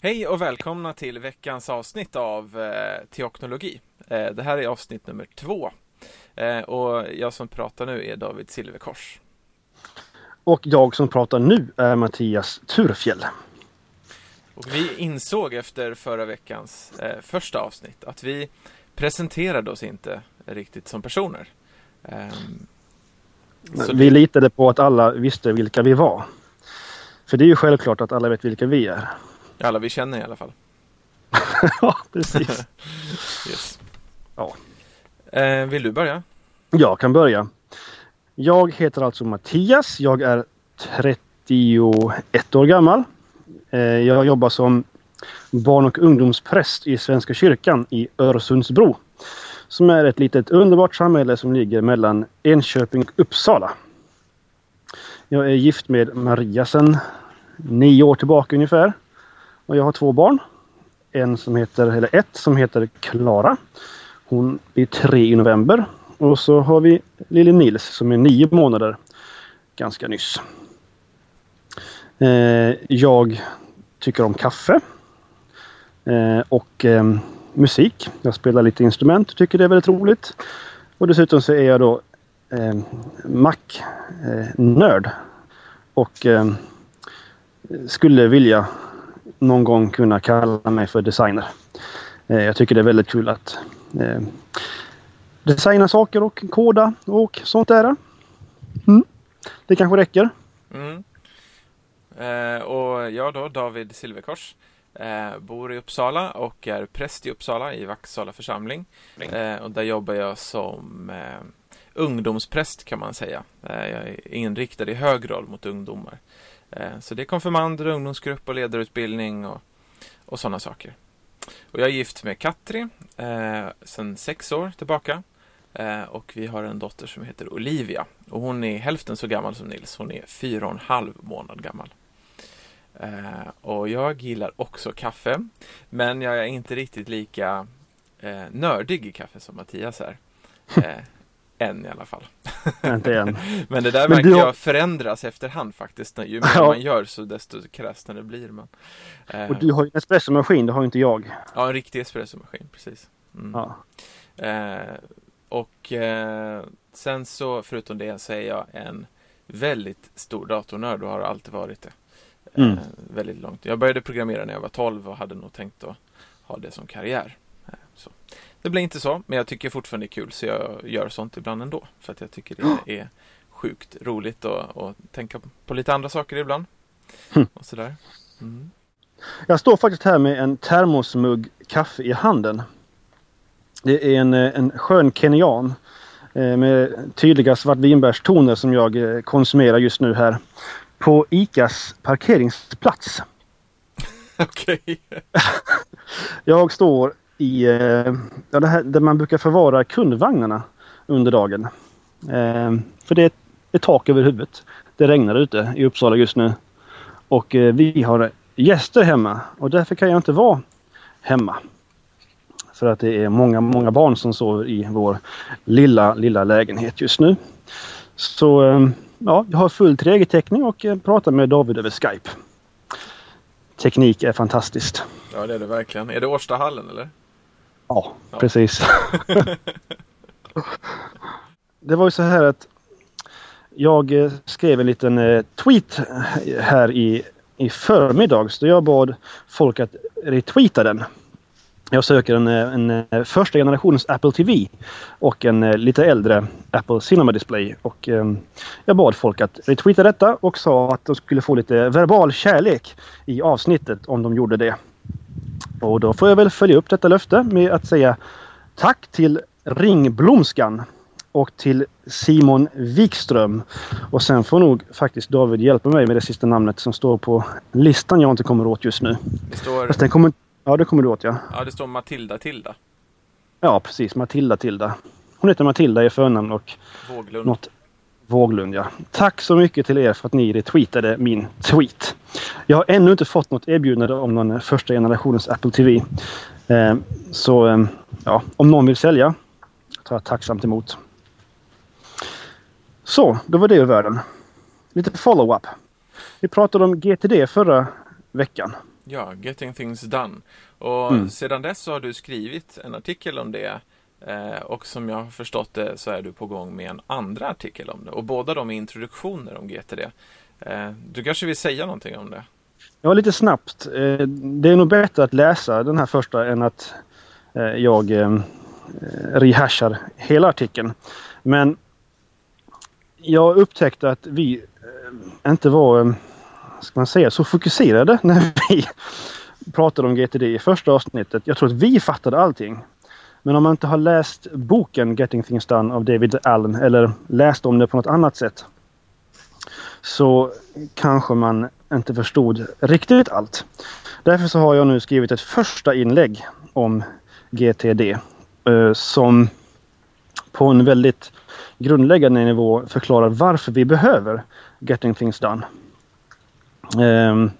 Hej och välkomna till veckans avsnitt av eh, Teoknologi. Eh, det här är avsnitt nummer två. Eh, och jag som pratar nu är David Silverkors. Och jag som pratar nu är Mattias Turfjell. Och vi insåg efter förra veckans eh, första avsnitt att vi presenterade oss inte riktigt som personer. Ehm, så vi det- litade på att alla visste vilka vi var. För det är ju självklart att alla vet vilka vi är. Alla vi känner i alla fall. ja, precis. Yes. Ja. Eh, vill du börja? Jag kan börja. Jag heter alltså Mattias. Jag är 31 år gammal. Eh, Jag jobbar som barn och ungdomspräst i Svenska kyrkan i Öresundsbro. Som är ett litet underbart samhälle som ligger mellan Enköping och Uppsala. Jag är gift med Maria sedan nio år tillbaka ungefär. Och jag har två barn. En som heter, eller ett som heter Klara. Hon blir tre i november. Och så har vi lille Nils som är nio månader ganska nyss. Eh, jag tycker om kaffe. Eh, och eh, musik. Jag spelar lite instrument och tycker det är väldigt roligt. Och dessutom så är jag då eh, Mac-nörd. Eh, och eh, skulle vilja någon gång kunna kalla mig för designer. Eh, jag tycker det är väldigt kul att eh, designa saker och koda och sånt där. Mm. Det kanske räcker. Mm. Eh, och jag då, David Silverkors, eh, bor i Uppsala och är präst i Uppsala i Vaxala församling. Eh, och där jobbar jag som eh, ungdomspräst kan man säga. Eh, jag är inriktad i hög grad mot ungdomar. Eh, så det är konfirmander, ungdomsgrupp och ledarutbildning och, och sådana saker. Och jag är gift med Katri eh, sedan sex år tillbaka. Eh, och vi har en dotter som heter Olivia. Och hon är hälften så gammal som Nils. Hon är fyra och en halv månad gammal. Eh, och jag gillar också kaffe. Men jag är inte riktigt lika eh, nördig i kaffe som Mattias är. Eh, än i alla fall. Inte än. Men det där märker du har- jag förändras efterhand faktiskt. Ju mer Ja. man gör så desto kräsnare blir man. Eh, Och du har ju en espressomaskin, det har ju inte jag. Ja, en riktig espressomaskin, precis. Mm. Ja. Eh, och eh, sen så, förutom det, så är jag en väldigt stor datornörd och har alltid varit det. Eh, Mm. Väldigt långt. Jag började programmera när jag var 12 och hade nog tänkt att ha det som karriär. Eh, så. Det blev inte så, men jag tycker fortfarande det är kul så jag gör sånt ibland ändå. För att jag tycker det är sjukt roligt att, tänka på lite andra saker ibland. Hm. Och sådär. Mm. Jag står faktiskt här med en termosmugg kaffe i handen. Det är en, eh, en skön kenyan eh, med tydliga svartvinbärstoner som jag eh, konsumerar just nu här. På ICAs parkeringsplats. Okej. Jag står i eh, ja, det här, där man brukar förvara kundvagnarna under dagen. Eh, för det är ett tak över huvudet. Det regnar ute i Uppsala just nu. Och eh, vi har gäster hemma och därför kan jag inte vara hemma. För att det är många, många barn som sover i vår lilla, lilla lägenhet just nu. Så eh, ja, jag har full 3G-täckning och eh, pratar med David över Skype. Teknik är fantastiskt. Ja, det är det verkligen. Är det Årstahallen eller? Ja, Ja. precis. det var ju så här att jag skrev en liten eh, tweet här i, i förmiddags då jag bad folk att retweeta den. Jag söker en, eh, en, eh, första generationens Apple TV och en lite äldre Apple Cinema Display. Och, eh, jag bad folk att retweeta detta och sa att de skulle få lite verbal kärlek i avsnittet om de gjorde det. Och då får jag väl följa upp detta löfte med att säga tack till Ringblomskan och till Simon Wikström. Och sen får nog faktiskt David hjälpa mig med det sista namnet som står på listan jag inte kommer åt just nu. Det står, kommer, ja, det kommer du åt ja. ja, det står Matilda Tilda. Ja, precis. Matilda Tilda. Hon heter Matilda i förnamn och Våglund. något Våglund ja. Tack så mycket till er för att ni retweetade min tweet. Jag har ännu inte fått något erbjudande om någon första generationens Apple TV. Eh, så eh, ja, om någon vill sälja tar jag tacksamt emot. Så, då var det ur världen. Lite follow-up. Vi pratade om GTD förra veckan. Ja, Getting Things Done. Och Mm. sedan dess så har du skrivit en artikel om det. Eh, och som jag har förstått det så är du på gång med en andra artikel om det. Och båda de är introduktioner om GTD. Eh, du kanske vill säga någonting om det? Ja, lite snabbt. Eh, Det är nog bättre att läsa den här första än att eh, jag eh, eh, rehashar hela artikeln. Men jag upptäckte att vi inte var, ska man säga, så fokuserade när vi pratade om GTD i första avsnittet. Jag tror att vi fattade allting. Men om man inte har läst boken Getting Things Done av David Allen eller läst om det på något annat sätt så kanske man inte förstod riktigt allt. Därför så har jag nu skrivit ett första inlägg om GTD eh, som på en väldigt grundläggande nivå förklarar varför vi behöver Getting Things Done. Eh,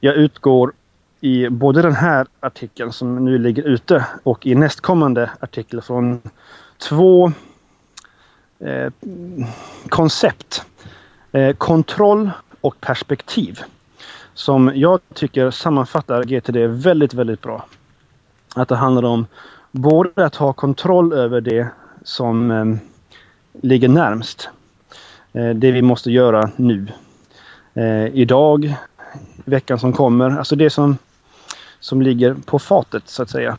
jag utgår i både den här artikeln som nu ligger ute och i nästkommande artikel från två eh, koncept. Eh, kontroll och perspektiv. Som jag tycker sammanfattar GTD väldigt, väldigt bra. Att det handlar om både att ha kontroll över det som eh, ligger närmst. Eh, det vi måste göra nu. Eh, idag, veckan som kommer. Alltså det som, som ligger på fatet så att säga.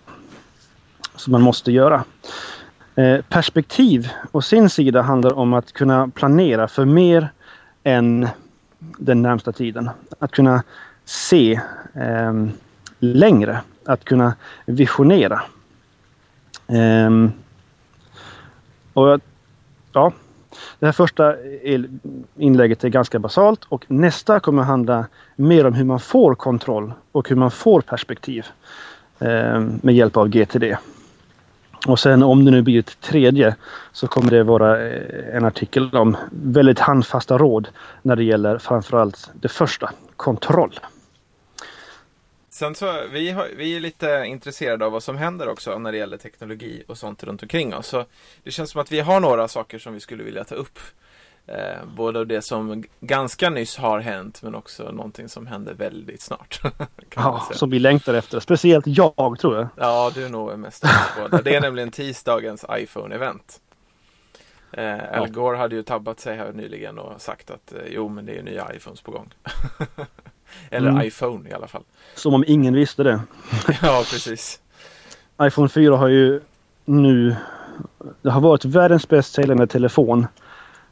Som man måste göra. Eh, perspektiv å sin sida handlar om att kunna planera för mer än den närmsta tiden. Att kunna se eh, längre. Att kunna visionera. Ehm, och jag- ja, det här första inlägget är ganska basalt och nästa kommer handla mer om hur man får kontroll och hur man får perspektiv ehm, med hjälp av GTD. Och sen om det nu blir ett tredje så kommer det vara eh, en artikel om väldigt handfasta råd när det gäller framförallt det första, kontroll. Sen så, vi, har, vi är lite intresserade av vad som händer också när det gäller teknologi och sånt runt omkring oss. Så det känns som att vi har några saker som vi skulle vilja ta upp. Eh, både av det som ganska nyss har hänt men också någonting som händer väldigt snart. Ja, som vi längtar efter. Speciellt jag tror jag. Ja, du är nog mest på Det är nämligen tisdagens iPhone-event. Eh, Al Gore hade ju tabbat sig här nyligen och sagt att eh, jo, men det är nya iPhones på gång. Eller Mm. iPhone i alla fall. Som om ingen visste det. ja, precis. iPhone 4 har ju nu... Det har varit världens bäst säljande telefon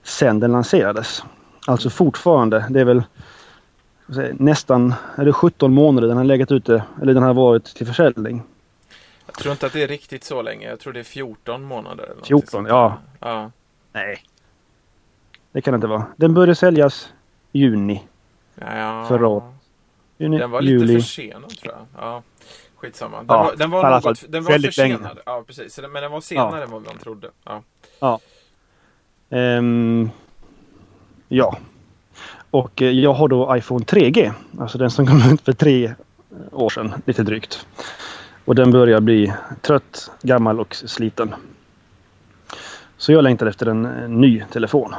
sedan den lanserades. Alltså fortfarande. Det är väl säga, nästan är det 17 månader den har legat ute. Eller den har varit till försäljning. Jag tror inte att det är riktigt så länge. Jag tror det är 14 månader. Eller någonting 14, sånt där. ja. ja. Nej. Det kan det inte vara. Den började säljas i juni. Ja, ja. Förra året. juni Den var lite juli. försenad tror jag. Ja, skitsamma. Den Ja, var, den var, något, fall den var väldigt länge. försenad. Ja, precis. Men den var senare än vad man trodde. Ja. Ehm, ja. Och eh, jag har då iPhone 3G. Alltså den som kom ut för tre år sedan, lite drygt. Och den börjar bli trött, gammal och sliten. Så jag längtar efter en, en ny telefon.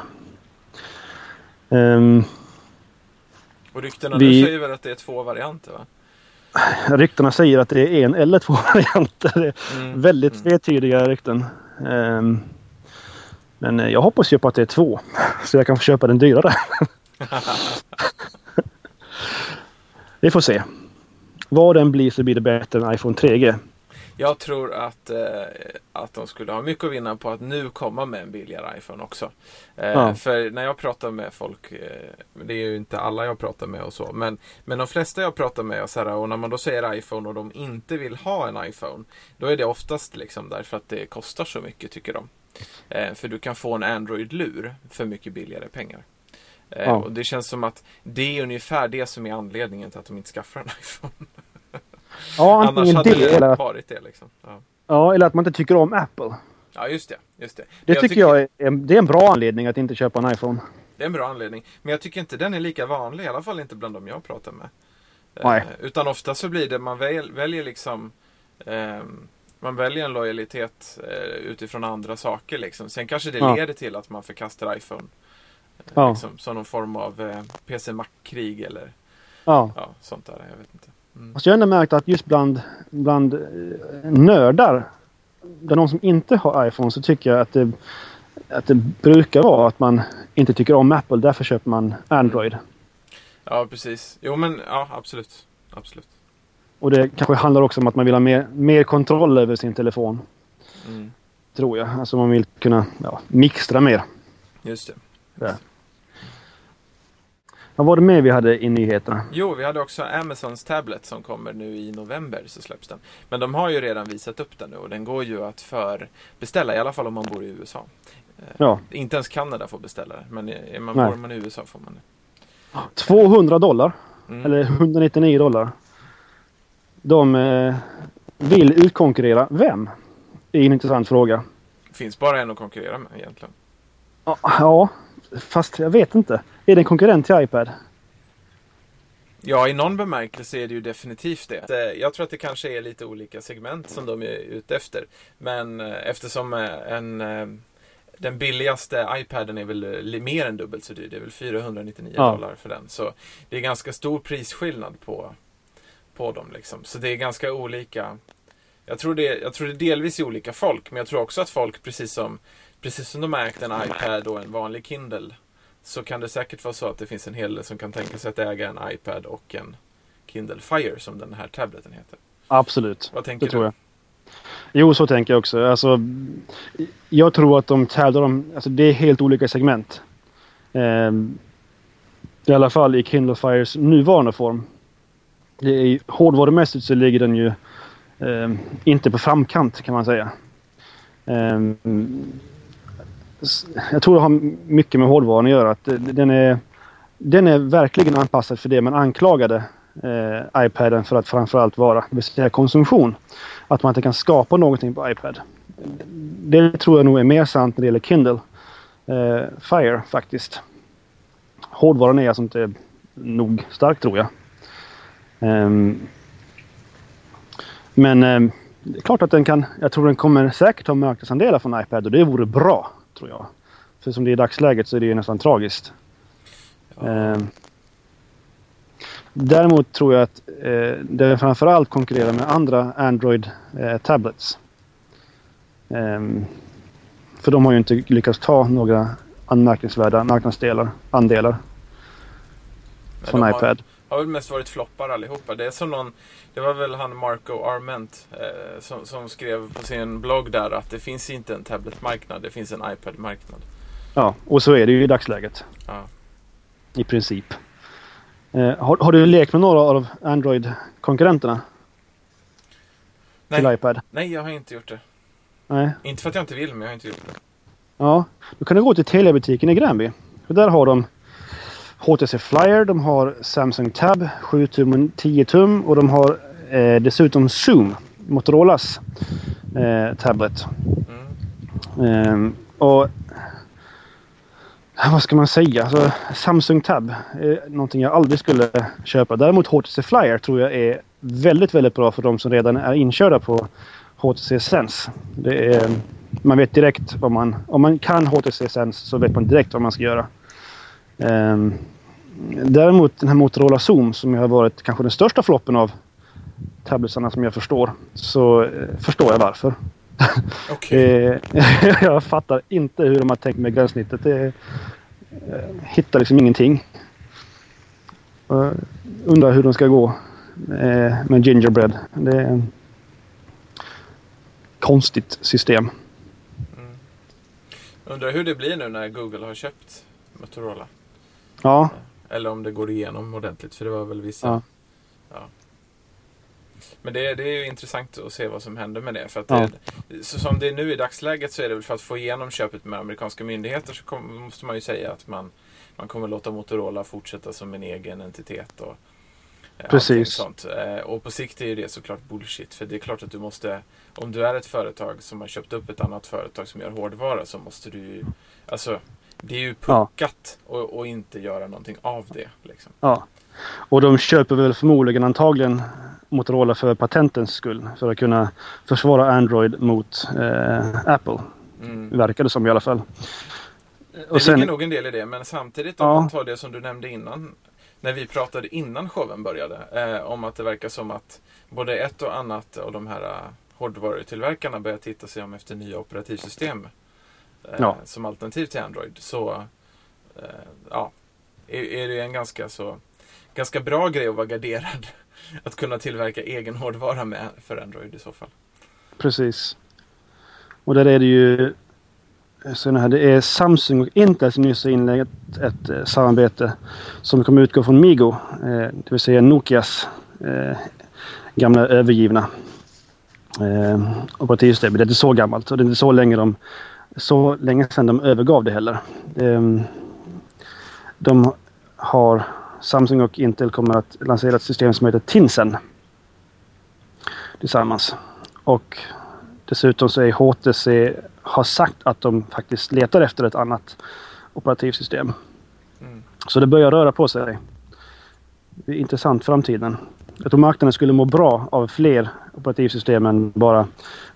Ehm, Och ryktena Vi- nu säger väl att det är två varianter va? ryktena säger att det är en eller två varianter. Det är Mm. Väldigt Mm. tvetydiga rykten. Ehm, men jag hoppas ju på att det är två. Så jag kan få köpa den dyrare. Vi får se. Vad den blir så blir det bättre än iPhone 3G. Jag tror att, eh, att de skulle ha mycket att vinna på att nu komma med en billigare iPhone också. Eh, Ja. För när jag pratar med folk, eh, det är ju inte alla jag pratar med och så, men, men de flesta jag pratar med och, så här, och när man då säger iPhone och de inte vill ha en iPhone, då är det oftast liksom därför att det kostar så mycket tycker de. Eh, för du kan få en Android-lur för mycket billigare pengar. Eh, Ja. Och det känns som att det är ungefär det som är anledningen till att de inte skaffar en iPhone. Ja, Annars antingen hade det det eller, varit det liksom. Ja. ja, eller att man inte tycker om Apple. Ja, just det. Just det. Det Men tycker jag är, det är en bra anledning att inte köpa en iPhone. Det är en bra anledning. Men jag tycker inte den är lika vanlig, i alla fall inte bland de jag pratar med. Nej. Eh, utan ofta så blir det, man väl, väljer liksom ehm, man väljer en lojalitet eh, utifrån andra saker liksom. Sen kanske det Ja. leder till att man förkastar iPhone. Eh, Ja. Liksom, som någon form av eh, PC-Mac-krig eller Ja, ja, sånt där. Jag vet inte. Mm. Alltså jag har ändå märkt att just bland, bland eh, nördar, bland de som inte har iPhone, så tycker jag att det, att det brukar vara att man inte tycker om Apple. Därför köper man Android. Ja, precis. Jo, men ja, absolut. absolut. Och det kanske handlar också om att man vill ha mer, mer kontroll över sin telefon. Mm. Tror jag. Alltså man vill kunna ja, mixtra mer. Just det. Just det. Vad var det mer vi hade i nyheterna? Jo, vi hade också Amazons Tablet som kommer nu i november så släpps den. Men de har ju redan visat upp den nu och den går ju att förbeställa, i alla fall om man bor i USA. Eh, ja. Inte ens Kanada får beställa det, men är man, bor man i USA får man det. 200 dollar, mm. eller 199 dollar. De eh, vill utkonkurrera vem? Det är en intressant fråga. Det finns bara en att konkurrera med egentligen. Ja, fast jag vet inte. Är det en konkurrent till iPad? Ja, i någon bemärkelse är det ju definitivt det. Eh, jag tror att det kanske är lite olika segment som de är ute efter. Men eh, eftersom eh, en, den billigaste iPaden är väl mer än dubbelt så dyr. Det är väl 499 ja. dollar för den. Så det är ganska stor prisskillnad på, på dem. Liksom. Så det är ganska olika. Jag tror, det, jag tror det delvis är olika folk. Men jag tror också att folk, precis som, precis som de ägt en iPad och en vanlig Kindle så kan det säkert vara så att det finns en hel del som kan tänka sig att äga en iPad och en Kindle Fire som den här tableten heter. Absolut. Vad tänker det du? Tror jag. Jo, så tänker jag också. Alltså, jag tror att de tävlar om... Alltså, det är helt olika segment. Eh, I alla fall i Kindle Fires nuvarande form. Det är, hårdvarumässigt så ligger den ju eh, inte på framkant kan man säga. Eh, jag tror det har mycket med hårdvaran att göra. Att den, är, den är verkligen anpassad för det man anklagade eh, iPaden för att framförallt vara, det vill säga konsumtion. Att man inte kan skapa någonting på iPad. Det tror jag nog är mer sant när det gäller Kindle eh, Fire faktiskt. Hårdvaran är alltså inte nog stark tror jag. Eh, men ehm, det är klart att den kan, jag tror den kommer säkert ha marknadsandelar från iPad och det vore bra tror jag. För som det är i dagsläget så är det ju nästan tragiskt. Ja. Eh, däremot tror jag att eh, det framförallt konkurrerar med andra Android eh, tablets. Eh, för de har ju inte lyckats ta några anmärkningsvärda marknadsdelar, andelar. från iPad har väl mest varit floppar allihopa. Det är som någon, det var väl han Marco Arment eh, som, som, skrev på sin blogg där att det finns inte en tabletmarknad, det finns en iPad-marknad. Ja, och så är det ju i dagsläget. Ja. I princip. Eh, har, har, du lekt med några av Android-konkurrenterna? Till iPad? Nej, jag har inte gjort det. Nej. Inte för att jag inte vill, men jag har inte gjort det. Ja, då kan du gå till Telia-butiken i Gränby. För där har de HTC Flyer, de har Samsung Tab 7 tum och 10 tum och de har eh, dessutom Zoom, Motorolas eh, tablet. Mm. Eh, och vad ska man säga? Alltså, Samsung Tab är någonting jag aldrig skulle köpa. Däremot HTC Flyer tror jag är väldigt, väldigt bra för de som redan är inkörda på HTC Sense. Är, man vet direkt vad man... Om man kan HTC Sense så vet man direkt vad man ska göra. Um, däremot den här Motorola Zoom som har varit kanske den största floppen av tabletsarna som jag förstår. Så eh, förstår jag varför. Okay. jag fattar inte hur de har tänkt med gränssnittet. Det, eh, hittar liksom ingenting. Jag undrar hur de ska gå eh, med gingerbread. Det är ett konstigt system. Mm. Undrar hur det blir nu när Google har köpt Motorola. Ja. Eller om det går igenom ordentligt för det var väl vissa. Ja. ja. Men det, det är ju intressant att se vad som händer med det. För att ja. det, så som det är nu i dagsläget så är det väl för att få igenom köpet med amerikanska myndigheter så kom, måste man ju säga att man, man kommer låta Motorola fortsätta som en egen entitet. Och, Precis. Sånt. Eh, och på sikt är ju det såklart bullshit. För det är klart att du måste, om du är ett företag som har köpt upp ett annat företag som gör hårdvara så måste du alltså det är ju puckat ja. och, och, inte göra någonting av det. Liksom. Ja. Och de köper väl förmodligen antagligen Motorola för patentens skull. För att kunna försvara Android mot eh, Apple. Mm. Verkar det som i alla fall. Det och sen, ligger nog en del i det. Men samtidigt om ja. man tar det som du nämnde innan. när vi pratade innan showen började eh, om att det verkar som att både ett och annat av de här uh, hårdvarutillverkarna börjar titta sig om efter nya operativsystem eh, Ja. som alternativ till Android. Så eh, ja, är, är det en ganska så ganska bra grej att vara garderad. Att kunna tillverka egen hårdvara med för Android i så fall. Precis. Och där är det ju här, det är Samsung och Intel som nyss har inlett ett eh, samarbete som kommer utgå från Migo, eh, det vill säga Nokias eh, gamla övergivna eh, operativsystem. Det är inte så gammalt och det är inte så länge, de, så länge sedan de övergav det heller. Eh, de har, Samsung och Intel kommer att lansera ett system som heter Tinsen tillsammans. Och dessutom så är HTC har sagt att de faktiskt letar efter ett annat operativsystem. Mm. Så det börjar röra på sig. Det är intressant framtiden. Jag tror marknaden skulle må bra av fler operativsystem än bara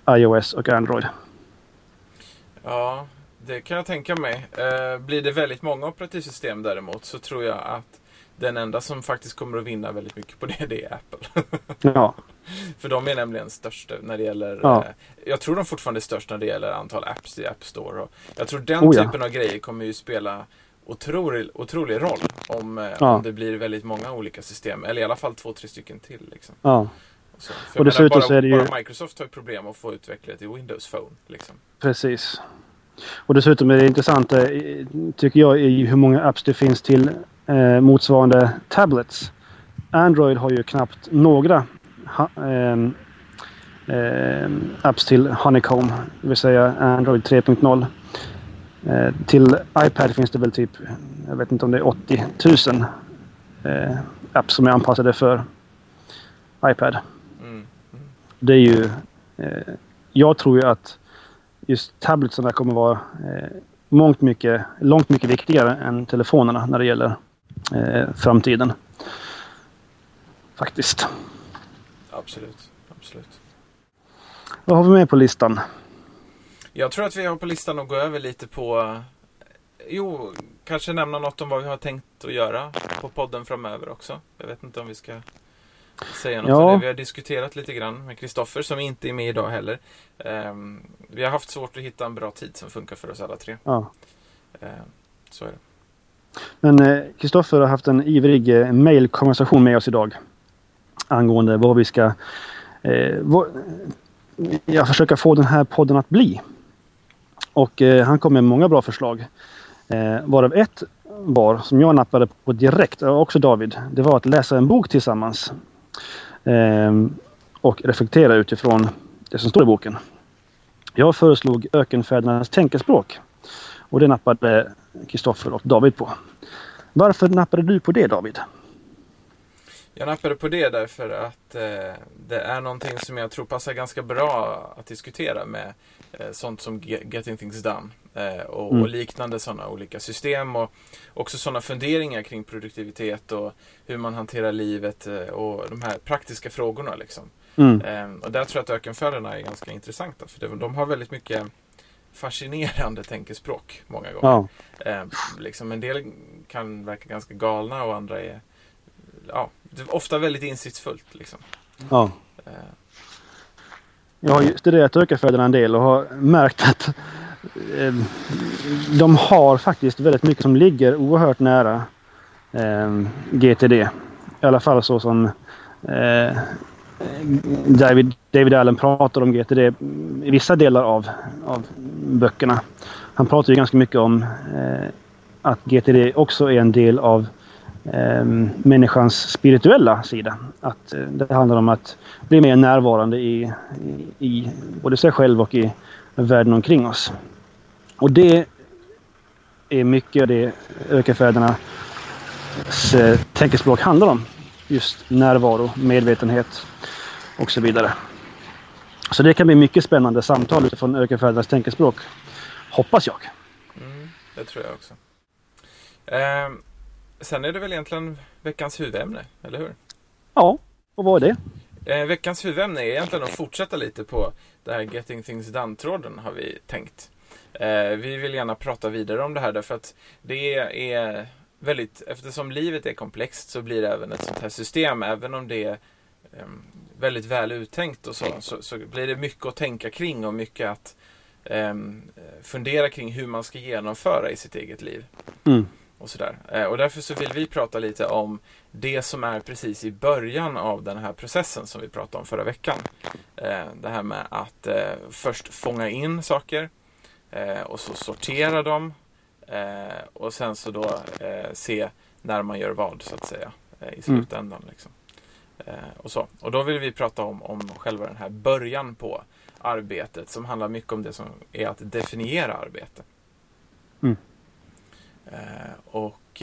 iOS och Android. Ja, det kan jag tänka mig. Eh, blir det väldigt många operativsystem däremot så tror jag att den enda som faktiskt kommer att vinna väldigt mycket på det, det är Apple. Ja, För de är nämligen störst när det gäller... Ja. Eh, jag tror de fortfarande är störst när det gäller antal apps i App Store. Och jag tror den Oh ja. typen av grejer kommer ju spela otrolig, otrolig roll om, eh, Ja. om det blir väldigt många olika system. Eller i alla fall två, tre stycken till. Liksom. ja, så. Och dessutom bara, så är det ju- bara Microsoft har problem att få utveckla till Windows Phone. Liksom. precis. Och dessutom är det intressant, eh, tycker jag, i hur många apps det finns till eh, motsvarande tablets. Android har ju knappt några ha, ehm, apps till Honeycomb, det vill säga Android 3.0. Eh, till iPad finns det väl typ, jag vet inte om det är 80 000 eh, apps som är anpassade för iPad. Det är ju... Eh, jag tror ju att just tabletsarna kommer vara eh, mångt mycket, långt mycket viktigare än telefonerna när det gäller eh, framtiden. Faktiskt. Absolut. Absolut. Vad har vi med på listan? Jag tror att vi har på listan att gå över lite på eh, Jo, kanske nämna något om vad vi har tänkt att göra på podden framöver också. Jag vet inte om vi ska säga något Ja. om det. Vi har diskuterat lite grann med Kristoffer som inte är med idag heller. Ehm, vi har haft svårt att hitta en bra tid som funkar för oss alla tre. Ja. Ehm, så är det. Men eh, Kristoffer har haft en ivrig eh, mailkonversation med oss idag. Angående vad vi ska... Eh, vad, jag försöker få den här podden att bli. Och eh, han kom med många bra förslag. Eh, varav ett var, som jag nappade på direkt, och också David, det var att läsa en bok tillsammans. Eh, och reflektera utifrån det som står i boken. Jag föreslog Ökenfädernas tänkespråk. Och det nappade Kristoffer och David på. Varför nappade du på det David? Jag nappade på det därför att eh, det är någonting som jag tror passar ganska bra att diskutera med eh, sånt som Getting Things Done och, Mm. och liknande sådana olika system och också sådana funderingar kring produktivitet och hur man hanterar livet eh, och de här praktiska frågorna liksom. Mm. Eh, och där tror jag att ökenfällorna är ganska intressanta för de har väldigt mycket fascinerande tänkespråk många gånger. Ja, Eh, liksom en del kan verka ganska galna och andra är ja, ofta väldigt insiktsfullt. Liksom. ja. Eh, Jag har ju studerat ökenfäderna en del och har märkt att eh, Ehm, de har faktiskt väldigt mycket som ligger oerhört nära eh, GTD. I alla fall så som eh, David, David Allen pratar om GTD i vissa delar av, av böckerna. Han pratar ju ganska mycket om eh, att GTD också är en del av eh, människans spirituella sida. Att eh, det handlar om att bli mer närvarande i, i, i både sig själv och i världen omkring oss. Och det är mycket av det ökenfädernas eh, tänkespråk handlar om. Just närvaro, medvetenhet och så vidare. Så det kan bli mycket spännande samtal utifrån ökenfädernas tänkespråk. Hoppas jag. mm, det tror jag också. Eh, sen är det väl egentligen veckans huvudämne, eller hur? Ja, och vad är det? Eh, veckans huvudämne är egentligen att fortsätta lite på det här Getting Things Done-tråden har vi tänkt. Eh, vi vill gärna prata vidare om det här därför att det är väldigt, eftersom livet är komplext så blir det även ett sånt här system, även om det är eh, väldigt väl uttänkt och så, så, så, blir det mycket att tänka kring och mycket att eh, fundera kring hur man ska genomföra i sitt eget liv. Mm. Och, sådär. Eh, och därför så vill vi prata lite om det som är precis i början av den här processen som vi pratade om förra veckan. Eh, det här med att först fånga in saker eh, och så sortera dem eh, och sen så då eh, se när man gör vad så att säga i slutändan. Mm. Liksom. och, så. och då vill vi prata om, om själva den här början på arbetet som handlar mycket om det som är att definiera arbete. Mm. och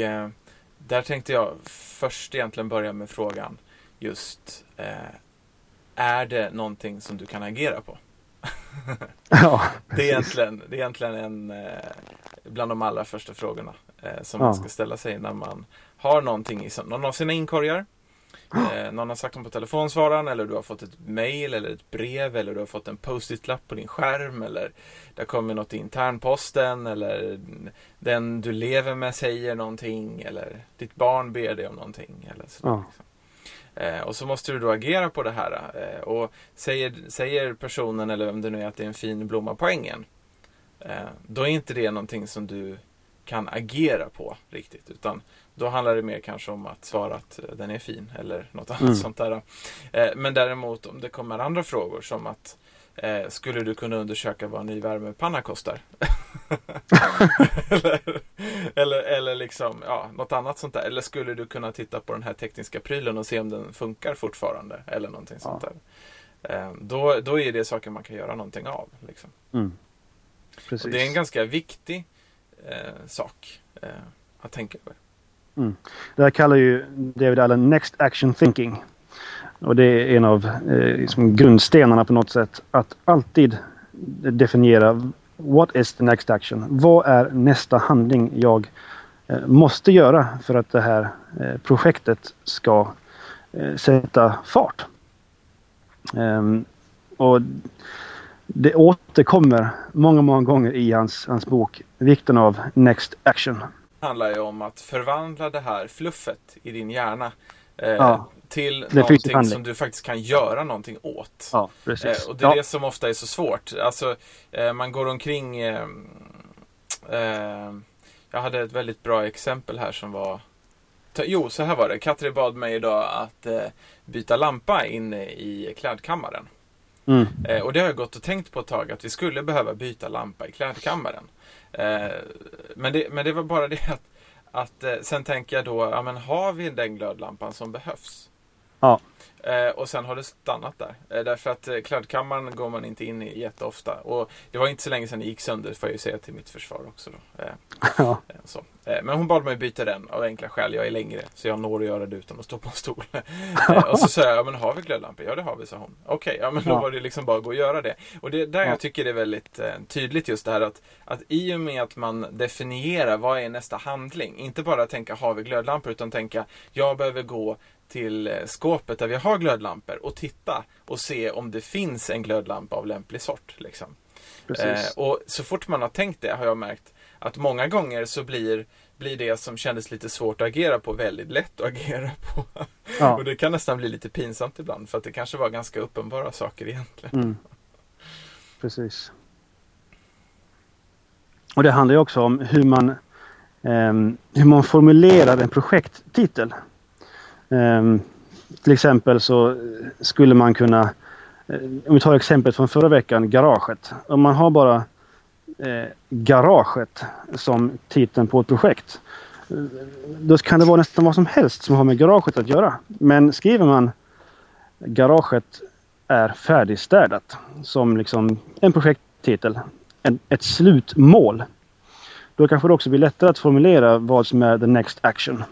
där tänkte jag först egentligen börja med frågan just eh, Är det någonting som du kan agera på? ja, det, är egentligen, det är egentligen en eh, bland de allra första frågorna eh, som man ska ställa sig när man har någonting i någon av sina inkorgar Eh, någon har sagt dem på telefonsvararen eller du har fått ett mail eller ett brev eller du har fått en post-it-lapp på din skärm eller det kommer något i internposten eller den du lever med säger någonting eller ditt barn ber dig om någonting. Eller så, ja. liksom. Eh, och så måste du då agera på det här. Eh, och säger, säger personen eller vem det nu är att det är en fin blomma på ängen. Eh, då är inte det någonting som du kan agera på riktigt. Utan då handlar det mer kanske om att svara att eh, den är fin eller något annat mm. sånt där. Eh, men däremot om det kommer andra frågor som att eh, skulle du kunna undersöka vad en ny värmepanna kostar? eller, eller, eller liksom, ja, något annat sånt där. Eller skulle du kunna titta på den här tekniska prylen och se om den funkar fortfarande? Eller någonting ja. sånt där. då, då är det saker man kan göra någonting av. Liksom. Mm. det är en ganska viktig eh, sak eh, att tänka över. Mm. Det här kallar ju David Allen Next Action Thinking. Och det är en av eh, liksom grundstenarna på något sätt. Att alltid definiera What is the next action? Vad är nästa handling jag eh, måste göra för att det här eh, projektet ska eh, sätta fart? Ehm, och det återkommer många, många gånger i hans, hans bok Vikten av Next Action Det handlar ju om att förvandla det här fluffet i din hjärna eh, ja, till någonting som du faktiskt kan göra någonting åt. Ja, precis. Eh, och det är ja. det som ofta är så svårt. Alltså, eh, man går omkring... Eh, eh, jag hade ett väldigt bra exempel här som var... Jo, så här var det. Katri bad mig idag att eh, byta lampa inne i klädkammaren. Mm. och det har jag gått och tänkt på ett tag att vi skulle behöva byta lampa i klädkammaren. Men, det, men det var bara det att, att eh, sen tänker jag då, ja men har vi den glödlampan som behövs? Ja. Eh, och sen har det stannat där. Eh, därför att eh, klädkammaren går man inte in i jätteofta. Och det var inte så länge sedan det gick sönder, får jag ju säga till mitt försvar också. Då. Eh, ja. Eh, så. Eh, men hon bad mig byta den av enkla skäl. Jag är längre, så jag når att göra det utan att stå på en stol. och så sa jag, ja men har vi glödlampor? Ja det har vi, sa hon. Okej, okay, ja men då var det liksom bara att gå och göra det. Och det är där jag tycker det är väldigt tydligt just det här att, att i och med att man definierar vad är nästa handling. Inte bara tänka, har vi glödlampor? Utan tänka, jag behöver gå till eh, skåpet där vi har glödlampor och titta och se om det finns en glödlampa av lämplig sort. Liksom. Eh, och så fort man har tänkt det har jag märkt att många gånger så blir, blir det som kändes lite svårt att agera på väldigt lätt att agera på. Ja. och det kan nästan bli lite pinsamt ibland för att det kanske var ganska uppenbara saker egentligen. Mm. Precis. Och det handlar ju också om hur man, eh, hur man formulerar en projekttitel. Ehm, till exempel så skulle man kunna, eh, om vi tar exemplet från förra veckan, garaget. Om man har bara eh, garaget som titeln på ett projekt. Eh, då kan det vara nästan vad som helst som har med garaget att göra. Men skriver man garaget är färdigstädat som liksom en projekttitel, en, ett slutmål. Då kanske det också blir lättare att formulera vad som är the next action.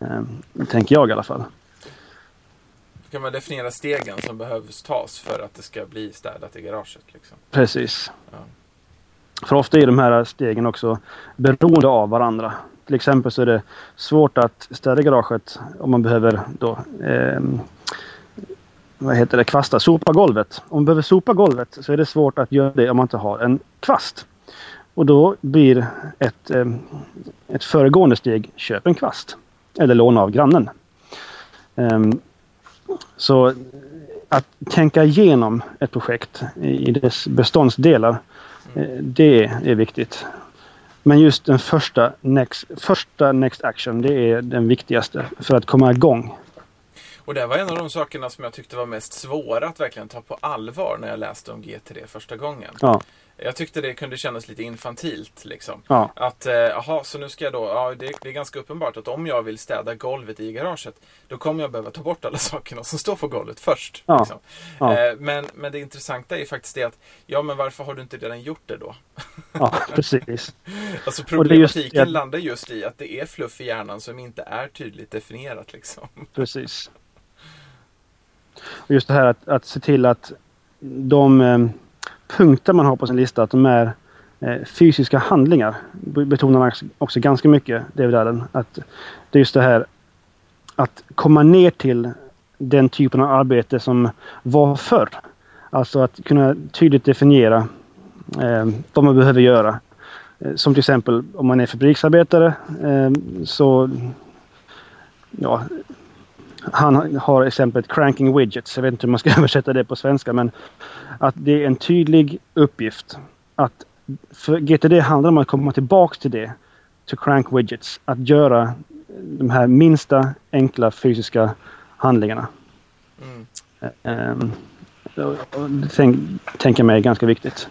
Mm. tänker jag i alla fall. Kan man definiera stegen som behövs tas för att det ska bli städat i garaget? Liksom? Precis. Ja. För ofta är de här stegen också beroende av varandra. Till exempel så är det svårt att städa garaget om man behöver då eh, vad heter det, kvasta, sopa golvet. Om man behöver sopa golvet så är det svårt att göra det om man inte har en kvast. Och då blir ett, eh, ett föregående steg köp en kvast. Eller låna av grannen. Um, så att tänka igenom ett projekt i dess beståndsdelar, mm. det är viktigt. Men just den första next, första next action, det är den viktigaste för att komma igång. Och det var en av de sakerna som jag tyckte var mest svåra att verkligen ta på allvar när jag läste om G3 första gången. Ja. Jag tyckte det kunde kännas lite infantilt. Liksom. Ja. Att, jaha, eh, så nu ska jag då, ja det, det, är ganska uppenbart att om jag vill städa golvet i garaget, då kommer jag behöva ta bort alla sakerna som står på golvet först. Ja. Liksom. Ja. Eh, men, men det intressanta är faktiskt det att, ja men varför har du inte redan gjort det då? Ja, precis. alltså problematiken just, landar just i att det är fluff i hjärnan som inte är tydligt definierat. Liksom. Precis. Och just det här att, att se till att de eh, punkter man har på sin lista, att de är eh, fysiska handlingar. Betonar man också ganska mycket, David Allen. Att det är just det här att komma ner till den typen av arbete som var förr. Alltså att kunna tydligt definiera eh, vad man behöver göra. Eh, som till exempel om man är fabriksarbetare eh, så ja, han har exemplet cranking widgets. Jag vet inte hur man ska översätta det på svenska men att det är en tydlig uppgift. Att för GTD handlar om att komma tillbaks till det. To crank widgets. Att göra de här minsta enkla fysiska handlingarna. Mm. Um, tänk, tänker mig är ganska viktigt.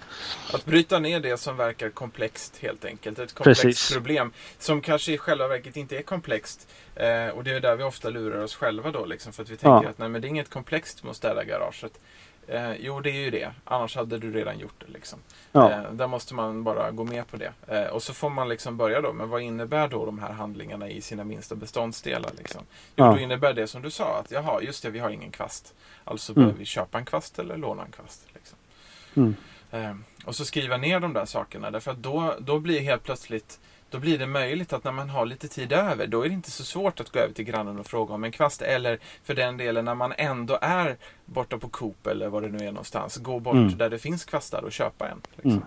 Att bryta ner det som verkar komplext helt enkelt. Ett komplext Precis. problem som kanske i själva verket inte är komplext. Eh, och det är där vi ofta lurar oss själva då liksom. För att vi tänker ja. att nej, men det är inget komplext med att städa garaget. Eh, jo, det är ju det. Annars hade du redan gjort det. Liksom. Ja. Eh, där måste man bara gå med på det. Eh, och så får man liksom börja då. Men vad innebär då de här handlingarna i sina minsta beståndsdelar? Liksom? Jo, ja. då innebär det som du sa. Att jaha, just det, vi har ingen kvast. Alltså mm. behöver vi köpa en kvast eller låna en kvast. Liksom. Mm. Eh, och så skriva ner de där sakerna. Därför att då, då blir helt plötsligt då blir det möjligt att när man har lite tid över, då är det inte så svårt att gå över till grannen och fråga om en kvast. Eller för den delen när man ändå är borta på Coop eller vad det nu är någonstans, gå bort mm. där det finns kvastar och köpa en. Liksom. Mm.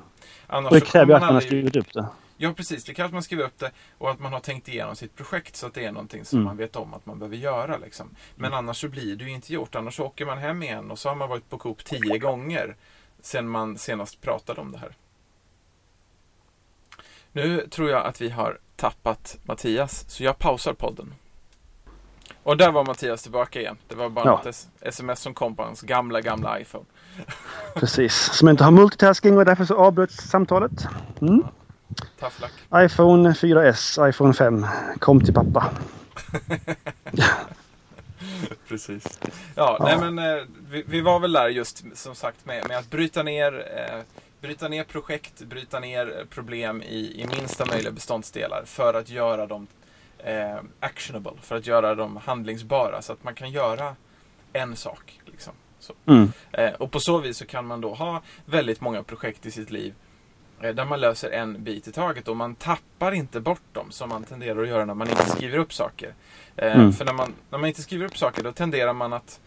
Annars och det kräver att man har skrivit upp det. Ja, precis. Det krävs att man skriver upp det och att man har tänkt igenom sitt projekt så att det är någonting som mm. man vet om att man behöver göra. Liksom. Men mm. annars så blir det ju inte gjort. Annars åker man hem igen och så har man varit på Coop tio gånger sen man senast pratade om det här. Nu tror jag att vi har tappat Mattias, så jag pausar podden. Och där var Mattias tillbaka igen. Det var bara ja. ett sms som kom på hans gamla, gamla iPhone. Precis, som inte har multitasking och därför så avbröts samtalet. Mm. Ja. iPhone 4S, iPhone 5. Kom till pappa. Precis. Ja, ja, nej men eh, vi, vi, var väl där just som sagt med, med att bryta ner eh, bryta ner projekt, bryta ner problem i, i minsta möjliga beståndsdelar för att göra dem eh, actionable, för att göra dem handlingsbara så att man kan göra en sak. Liksom. Mm. Eh, och på så vis så kan man då ha väldigt många projekt i sitt liv eh, där man löser en bit i taget och man tappar inte bort dem som man tenderar att göra när man inte skriver upp saker. Eh, mm. För när man, när man inte skriver upp saker då tenderar man att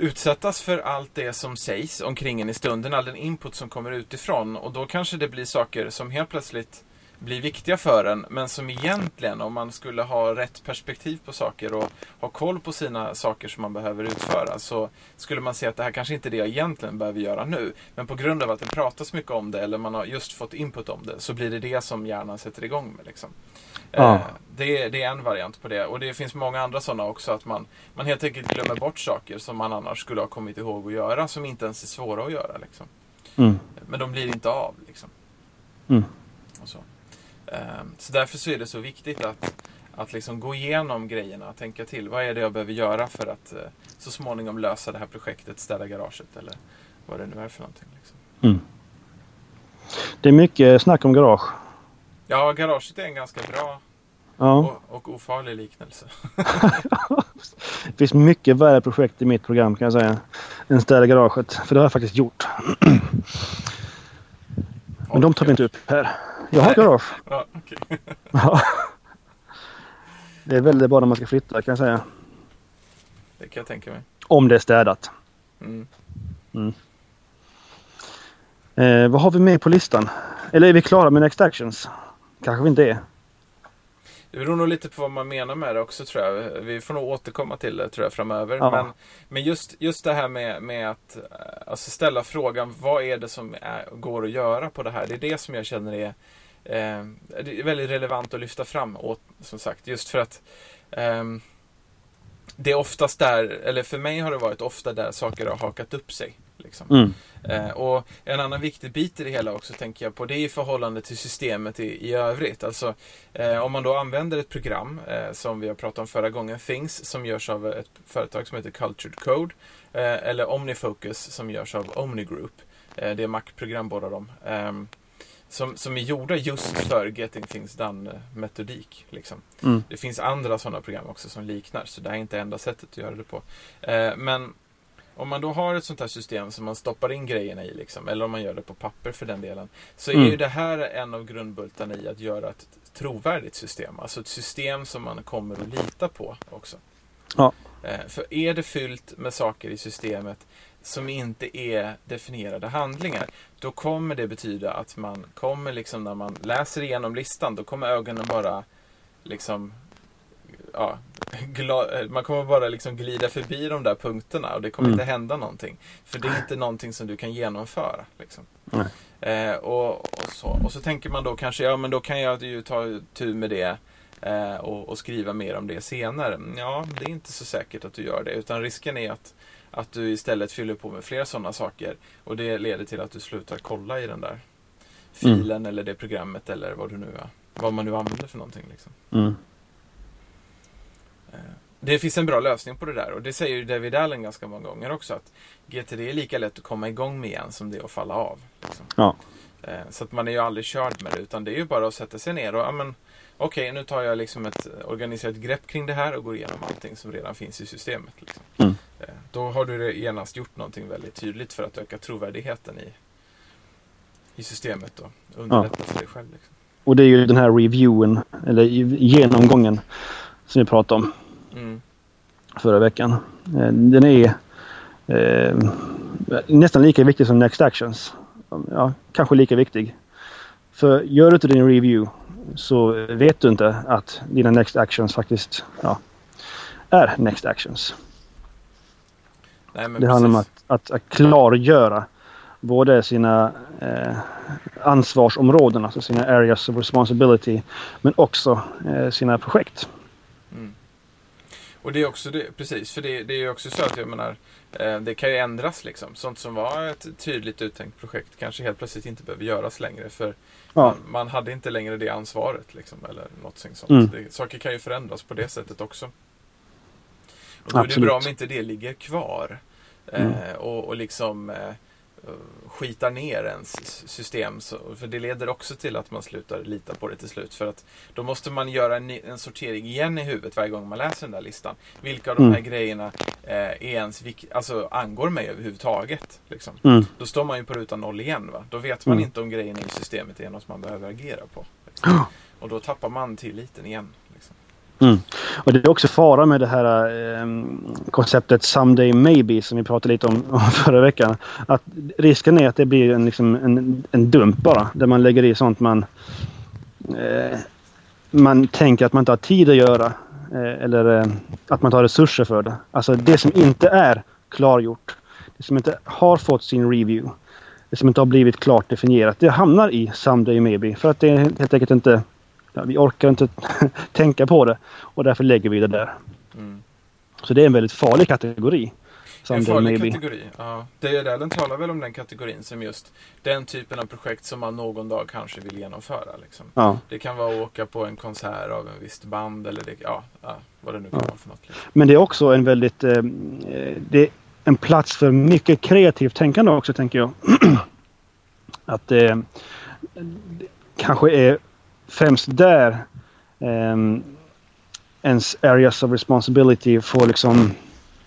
utsättas för allt det som sägs omkring en i stunden, all den input som kommer utifrån. Och då kanske det blir saker som helt plötsligt blir viktiga för en, men som egentligen, om man skulle ha rätt perspektiv på saker och ha koll på sina saker som man behöver utföra, så skulle man se att det här kanske inte är det jag egentligen behöver göra nu. Men på grund av att det pratas mycket om det, eller man har just fått input om det, så blir det det som hjärnan sätter igång med. Liksom. Ja. Eh, det, det, är en variant på det. Och det finns många andra sådana också. Att man, man helt enkelt glömmer bort saker som man annars skulle ha kommit ihåg att göra. Som inte ens är svåra att göra. Liksom. Mm. Men de blir inte av. Liksom. Mm. Så. Um, så därför så är det så viktigt att, att liksom gå igenom grejerna. Tänka till. Vad är det jag behöver göra för att uh, så småningom lösa det här projektet. Städa garaget eller vad det nu är för någonting. Liksom. Mm. Det är mycket snack om garage. Ja, garaget är en ganska bra ja. och, och ofarlig liknelse. det finns mycket värre projekt i mitt program kan jag säga. Än städa garaget. För det har jag faktiskt gjort. Men de tar vi inte upp här. Jag har garage. Ja, okay. Det är väldigt bra när man ska flytta kan jag säga. Det kan jag tänka mig. Om det är städat. Mm. Mm. Eh, vad har vi med på listan? Eller är vi klara med Next Actions? Kanske vi inte är. Det beror nog lite på vad man menar med det också tror jag. Vi får nog återkomma till det tror jag framöver. Ja. Men, men just, just det här med, med att eh, alltså ställa frågan vad är det som är, går att göra på det här? Det är det som jag känner är, eh, det är väldigt relevant att lyfta fram. Åt, som sagt, just för att ehm, det är oftast där, eller för mig har det varit ofta där saker har hakat upp sig. Liksom. Mm. Eh, och en annan viktig bit i det hela också tänker jag på det är i förhållande till systemet i, i övrigt. Alltså eh, om man då använder ett program eh, som vi har pratat om förra gången, Things, som görs av ett företag som heter Cultured Code. Eh, eller Omnifocus som görs av Omnigroup. Eh, det är Mac-program båda de. Ehm, som, som är gjorda just för Getting Things Done-metodik. Liksom. Mm. Det finns andra sådana program också som liknar, så det här är inte enda sättet att göra det på. Eh, men om man då har ett sånt här system som man stoppar in grejerna i, liksom, eller om man gör det på papper för den delen, så är Mm. ju det här en av grundbultarna i att göra ett trovärdigt system. Alltså ett system som man kommer att lita på också. Ja. Eh, för är det fyllt med saker i systemet som inte är definierade handlingar, då kommer det betyda att man kommer liksom när man läser igenom listan, då kommer ögonen bara liksom ja, gla- man kommer bara liksom glida förbi de där punkterna och det kommer Mm. inte hända någonting. För det är inte någonting som du kan genomföra. Liksom. Eh, och, och, så. och så tänker man då kanske, ja men då kan jag ju ta tur med det eh, och, och skriva mer om det senare. Ja, det är inte så säkert att du gör det. Utan risken är att, att du istället fyller på med fler sådana saker. Och det leder till att du slutar kolla i den där filen eller det programmet eller vad, du nu, vad man nu använder för någonting. Liksom. Mm. Det finns en bra lösning på det där och det säger ju David Allen ganska många gånger också att GTD är lika lätt att komma igång med igen som det är att falla av. Liksom. Ja. Eh, Så att man är ju aldrig körd med det utan det är ju bara att sätta sig ner och ja, men, okej nu tar jag liksom ett organiserat grepp kring det här och går igenom allting som redan finns i systemet. Liksom. Mm. Eh, Då har du genast gjort någonting väldigt tydligt för att öka trovärdigheten i, i systemet och underlätta för dig själv. Liksom. Och det är ju den här reviewen, eller genomgången, som vi pratade om Mm. förra veckan. Eh, Den är eh, nästan lika viktig som Next Actions. Ja, kanske lika viktig. För gör du inte din review så vet du inte att dina Next Actions faktiskt ja, är Next Actions. Nej, Det handlar om precis. att, att, att klargöra både sina eh, ansvarsområden, alltså sina areas of responsibility, men också eh, sina projekt. Och det är också det, precis, för det, det är ju också så att jag menar, eh, det kan ju ändras liksom. Sånt som var ett tydligt uttänkt projekt kanske helt plötsligt inte behöver göras längre. För Ja. man, man hade inte längre det ansvaret liksom, eller något sånt. Mm. Det, saker kan ju förändras på det sättet också. Och då är det bra om inte det ligger kvar. Eh, Mm. och, och liksom eh, skitar ner ens system. Så, för det leder också till att man slutar lita på det till slut. För att då måste man göra en, en sortering igen i huvudet varje gång man läser den där listan. Vilka av de Mm. här grejerna eh, är ens alltså, angår mig överhuvudtaget. Liksom. Mm. Då står man ju på ruta noll igen. Va? Då vet man Mm. inte om grejerna i systemet är något man behöver agera på. Liksom. Och då tappar man tilliten igen. Mm. Och det är också fara med det här eh, konceptet someday maybe som vi pratade lite om, om förra veckan. Att risken är att det blir en, liksom, en, en dump bara. Där man lägger i sånt man eh, man tänker att man inte har tid att göra. Eh, eller eh, att man inte har resurser för det. Alltså det som inte är klargjort. Det som inte har fått sin review. Det som inte har blivit klart definierat. Det hamnar i someday maybe. För att det helt enkelt inte vi orkar inte tänka på det och därför lägger vi det där. Mm. Så det är en väldigt farlig kategori. En farlig maybe. kategori. Ja. Allen talar väl om den kategorin som just den typen av projekt som man någon dag kanske vill genomföra. Liksom. Ja. Det kan vara att åka på en konsert av en visst band eller det, ja, ja, vad det nu kan Ja. vara för något. Liksom. Men det är också en väldigt... Eh, eh, det är en plats för mycket kreativt tänkande också tänker jag. Att eh, det kanske är främst där eh, ens areas of responsibility får liksom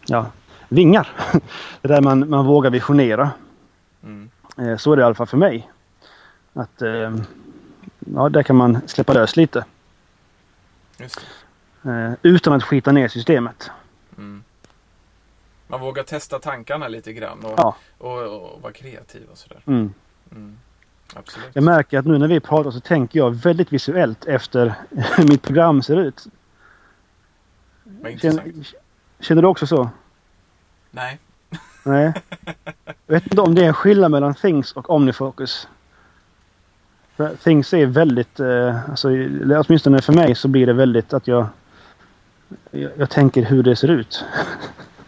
ja, vingar. Det är där man, man vågar visionera. Mm. Eh, så är det i alla fall för mig. Att eh, ja, där kan man släppa lös lite. Eh, utan att skita ner systemet. Mm. Man vågar testa tankarna lite grann och, Ja. och, och, vara kreativ och sådär. Mm. Absolut. Jag märker att nu när vi pratar så tänker jag väldigt visuellt efter hur mitt program ser ut. Känner, känner du också så? Nej. Nej. Jag vet inte om det är en skillnad mellan Things och Omnifocus. För Things är väldigt, eh, alltså, eller åtminstone för mig så blir det väldigt att jag, jag, jag tänker hur det ser ut.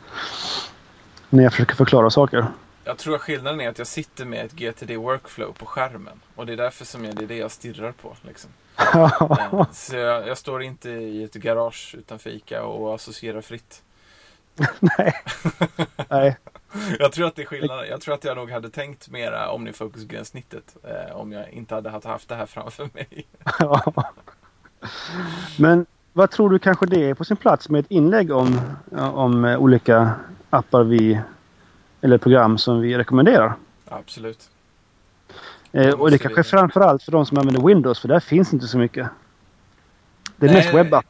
När jag försöker förklara saker. Jag tror att skillnaden är att jag sitter med ett GTD Workflow på skärmen. Och det är därför som jag, det är det jag stirrar på. Liksom. Eh, Så jag, jag står inte i ett garage utanför ICA och associerar fritt. Nej. Nej. Jag tror att det är skillnaden. Jag tror att jag nog hade tänkt mera omnifocus-gränssnittet eh, om jag inte hade haft det här framför mig. Men vad tror du kanske det är på sin plats med ett inlägg om, om eh, olika appar vi eller program som vi rekommenderar? Absolut. Eh, och det kanske vi- framförallt för de som använder Windows för där finns inte så mycket. Det är Nej. mest webbapp.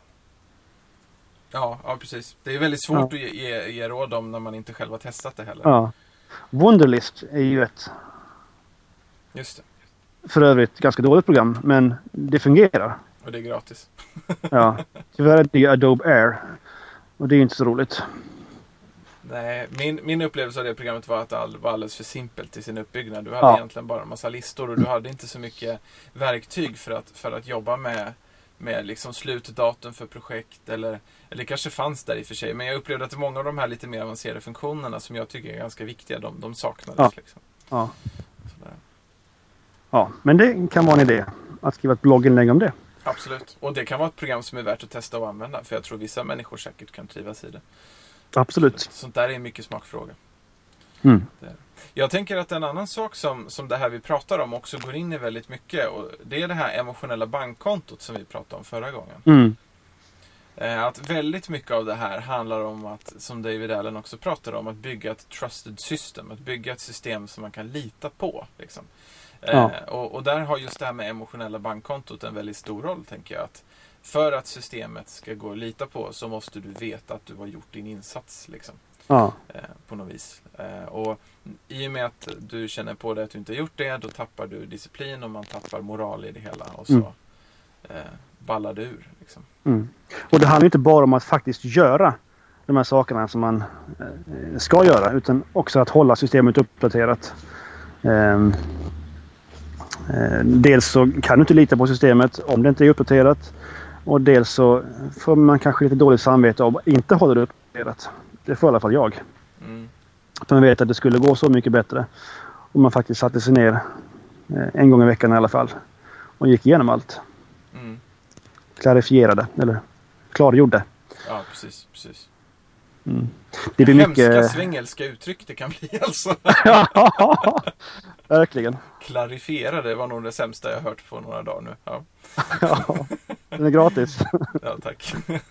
Ja, ja, precis. Det är väldigt svårt att ge, ge, råd om när man inte själv har testat det heller. Ja. Wunderlist är ju ett Just det. för övrigt ganska dåligt program men det fungerar. Och det är gratis. Ja. Tyvärr är det Adobe Air. Och det är ju inte så roligt. Nej, min, min upplevelse av det programmet var att det all- var alldeles för simpelt i sin uppbyggnad. Du hade Ja. egentligen bara en massa listor och du hade inte så mycket verktyg för att, för att jobba med, med liksom slutdatum för projekt. Eller, eller det kanske fanns där i och för sig. Men jag upplevde att många av de här lite mer avancerade funktionerna som jag tycker är ganska viktiga, de, de saknades. Ja. Liksom. Ja. Sådär. ja. Men det kan vara en idé. Att skriva ett blogginlägg om det. Absolut. Och det kan vara ett program som är värt att testa och använda. För jag tror vissa människor säkert kan trivas i det. Absolut. Sånt där är en mycket smakfråga. Mm. Jag tänker att en annan sak som, som det här vi pratar om också går in i väldigt mycket. Och det är det här emotionella bankkontot som vi pratade om förra gången. Mm. Eh, att väldigt mycket av det här handlar om att, som David Allen också pratade om, att bygga ett trusted system. Att bygga ett system som man kan lita på. Liksom. Eh, Ja. och, och där har just det här med emotionella bankkontot en väldigt stor roll, tänker jag. Att för att systemet ska gå att lita på så måste du veta att du har gjort din insats. Liksom Ja. eh, på något vis. Eh, och I och med att du känner på dig att du inte har gjort det, då tappar du disciplin och man tappar moral i det hela. Och så Mm. eh, ballar det ur. Liksom. Mm. Och det handlar inte bara om att faktiskt göra de här sakerna som man ska göra utan också att hålla systemet uppdaterat. Ehm, eh, dels så kan du inte lita på systemet om det inte är uppdaterat. Och dels så får man kanske lite dåligt samvete om att inte hålla det uppdaterat. Det får i alla fall jag. Mm. Att man vet att det skulle gå så mycket bättre om man faktiskt satte sig ner eh, en gång i veckan i alla fall och gick igenom allt. Mm. Klarifierade eller klargjorde. Ja, precis. precis. Mm. Det blir Hemska mycket... svengelska uttryck det kan bli alltså. Ja, verkligen. Klarifiera, det var nog det sämsta jag hört på några dagar nu. Ja, Ja, den är gratis. ja tack.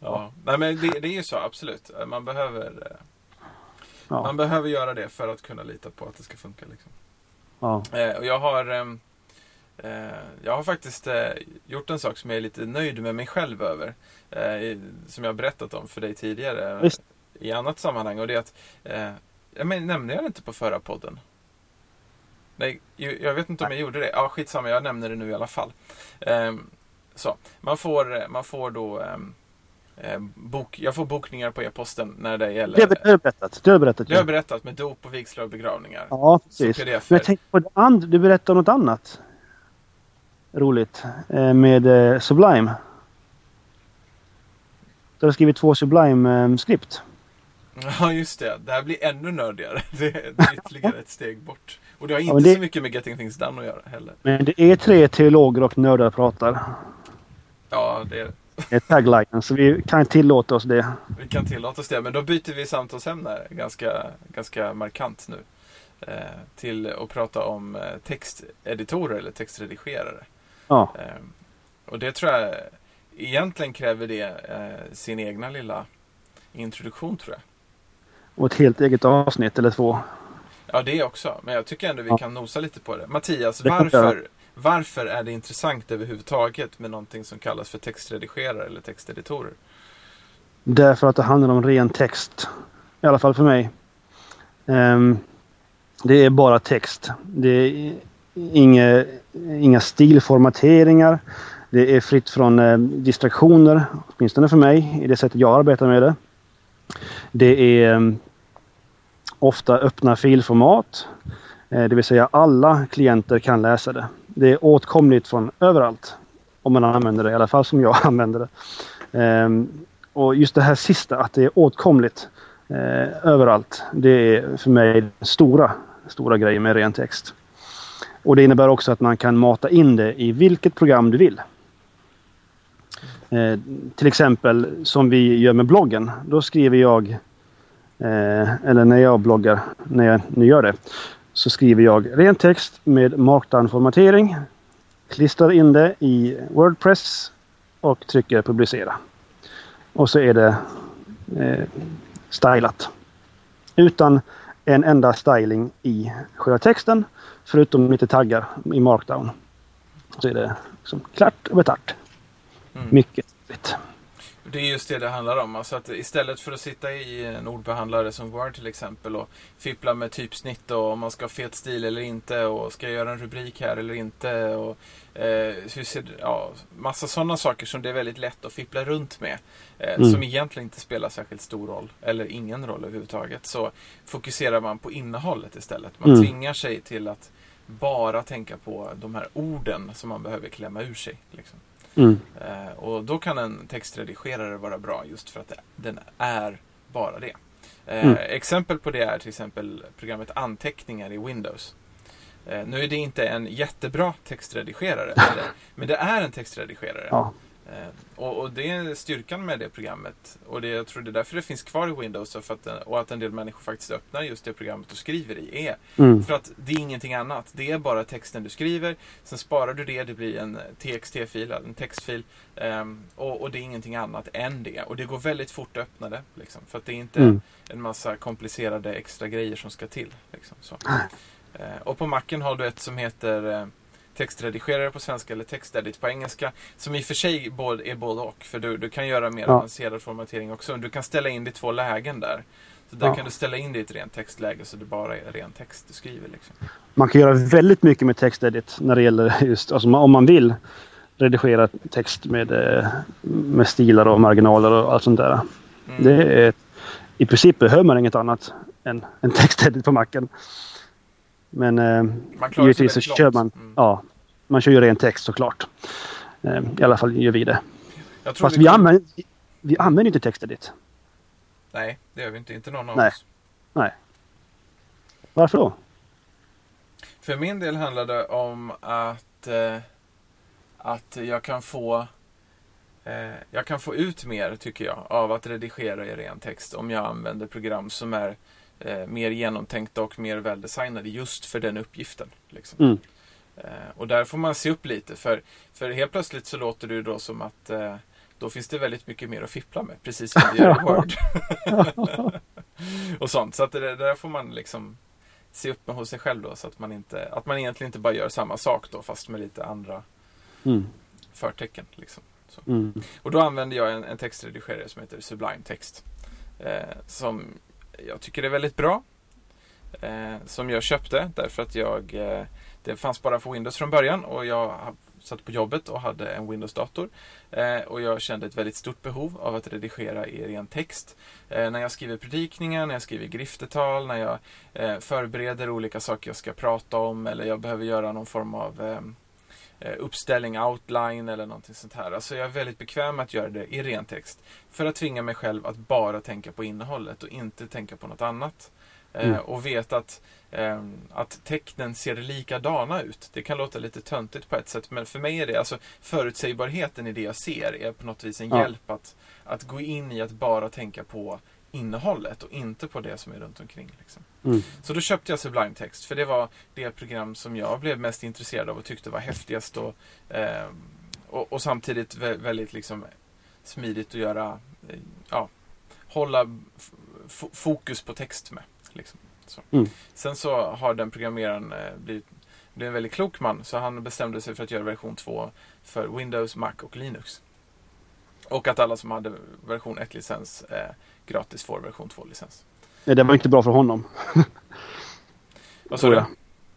ja, nej men det, det är ju så, absolut. Man behöver, eh, Ja, man behöver göra det för att kunna lita på att det ska funka. Liksom. ja. Eh, och jag har ehm, eh, Jag har faktiskt gjort en sak som jag är lite nöjd med mig själv över. Som jag har berättat om för dig tidigare. Visst. I annat sammanhang. Och det är att jag men, Nämnde jag det inte på förra podden? Nej, jag vet inte om jag gjorde det. Ja, skitsamma. Jag nämner det nu i alla fall. Ehm, så, man får, man får då ehm, eh, bok, Jag får bokningar på e-posten när det gäller Det har du berättat. Det har berättat. det har berättat med dop och vigslar och begravningar. Ja, precis. Men jag tänkte på det andra. Du berättade om något annat. Roligt. Eh, Med eh, Sublime. Du har skrivit två Sublime-skript. Ja, just det. Det här blir ännu nördigare. Det är, det är ytterligare ett steg bort. Och det har inte men det- så mycket med Getting Things Done att göra heller. Men det är tre teologer och nördar pratar. Ja, det, Det är taglinen, så vi kan tillåta oss det. vi kan tillåta oss det. Men då byter vi samtalsämne ganska, ganska markant nu. Eh, till att prata om eh, texteditorer eller textredigerare. Ja, Eh, och det tror jag egentligen kräver det eh, sin egna lilla introduktion tror jag. Och ett helt eget avsnitt eller två. Ja, det också. Men jag tycker ändå vi Ja. kan nosa lite på det. Mattias, Det varför, varför är det intressant överhuvudtaget med någonting som kallas för textredigerare eller texteditorer? Därför att det handlar om ren text. I alla fall för mig. Ehm, Det är bara text. Det är inga, inga stilformateringar. Det är fritt från eh, distraktioner, åtminstone för mig, i det sättet jag arbetar med det. Det är eh, ofta öppna filformat. Eh, det vill säga alla klienter kan läsa det. Det är åtkomligt från överallt. Om man använder det, i alla fall som jag använder det. Ehm, och just det här sista, att det är åtkomligt eh, överallt. Det är för mig stora, stora grejer med ren text. Och det innebär också att man kan mata in det i vilket program du vill. Eh, till exempel som vi gör med bloggen. Då skriver jag, eh, eller när jag bloggar, när jag nu gör det, så skriver jag ren text med markdown-formatering. Klistrar in det i Wordpress och trycker publicera. Och så är det eh, stylat. Utan en enda styling i själva texten. Förutom lite taggar i markdown. Så är det liksom klart och betart. Mm. Mycket roligt. Det är just det det handlar om. Alltså att istället för att sitta i en ordbehandlare som Word till exempel och fippla med typsnitt och om man ska ha fet stil eller inte och ska jag göra en rubrik här eller inte. Och, eh, ser, ja, massa sådana saker som det är väldigt lätt att fippla runt med. Eh, mm. Som egentligen inte spelar särskilt stor roll eller ingen roll överhuvudtaget. Så fokuserar man på innehållet istället. Man mm. tvingar sig till att bara tänka på de här orden som man behöver klämma ur sig. Liksom. Mm. Eh, och då kan en textredigerare vara bra just för att det, den är bara det. Eh, mm. Exempel på det är till exempel programmet Anteckningar i Windows. Eh, nu är det inte en jättebra textredigerare, men det, men det är en textredigerare. Ja. Eh, och, och, det är styrkan med det programmet. Och det, jag tror det är därför det finns kvar i Windows och, att, och att en del människor faktiskt öppnar just det programmet och skriver i. Är. Mm. För att det är ingenting annat. Det är bara texten du skriver. Sen sparar du det. Det blir en TXT-fil, en textfil. Um, och, och, det är ingenting annat än det. Och det går väldigt fort att öppna det. Liksom, för att det är inte mm. en massa komplicerade extra grejer som ska till. Liksom. Uh, och på Macen har du ett som heter textredigerare på svenska eller textedit på engelska. Som i och för sig är både och. För du, du kan göra mer ja. avancerad formatering också. Du kan ställa in det i två lägen där. Så där ja. kan du ställa in det i ett rent textläge så det bara är ren text du skriver. Liksom. Man kan göra väldigt mycket med textedit när det gäller just, alltså om man vill redigera text med, eh, med stilar och marginaler och allt sånt där. Mm. Det är, I princip behöver man inget annat än en textedit på macken. Men eh, givetvis så kör man, mm. ja, man kör ju ren text såklart. Eh, I alla fall gör vi det. Fast vi, kan... använder, vi använder inte textedit. Nej, det gör vi inte. Inte någon av Nej. oss. Nej. Varför då? För min del handlar det om att, eh, att jag kan få eh, jag kan få ut mer, tycker jag, av att redigera i ren text om jag använder program som är eh, mer genomtänkta och mer väldesignade just för den uppgiften. Liksom. Mm. Eh, och där får man se upp lite för, för helt plötsligt så låter det då som att eh, då finns det väldigt mycket mer att fippla med, precis som det gör i Word. och sånt. Så att det, där får man liksom se upp med hos sig själv då så att man, inte, att man egentligen inte bara gör samma sak då fast med lite andra mm. förtecken. Liksom. Mm. Och då använder jag en, en textredigerare som heter Sublime Text. Eh, som jag tycker är väldigt bra. Eh, som jag köpte därför att jag eh, det fanns bara för Windows från början och jag satt på jobbet och hade en Windows-dator. Eh, och jag kände ett väldigt stort behov av att redigera i ren text. Eh, när jag skriver predikningar, när jag skriver griftetal, när jag eh, förbereder olika saker jag ska prata om eller jag behöver göra någon form av eh, eh uppställning, outline eller någonting sånt här. Alltså jag är väldigt bekväm med att göra det i ren text. För att tvinga mig själv att bara tänka på innehållet och inte tänka på något annat. Eh, mm. och veta att, eh, att tecknen ser likadana ut. Det kan låta lite töntigt på ett sätt, men för mig är det alltså förutsägbarheten i det jag ser är på något vis en ja. hjälp att, att gå in i att bara tänka på innehållet och inte på det som är runt omkring. Liksom. Mm. Så då köpte jag Sublime Text för det var det program som jag blev mest intresserad av och tyckte var häftigast och, eh, och, och, samtidigt väldigt liksom smidigt att göra, ja, hålla fokus på text med. Liksom. Så. Mm. Sen så har den programmeraren eh, blivit, blivit en väldigt klok man så han bestämde sig för att göra version 2 för Windows, Mac och Linux. Och att alla som hade version 1-licens eh, gratis får version 2-licens. Nej, det var inte bra för honom. Vad sa du?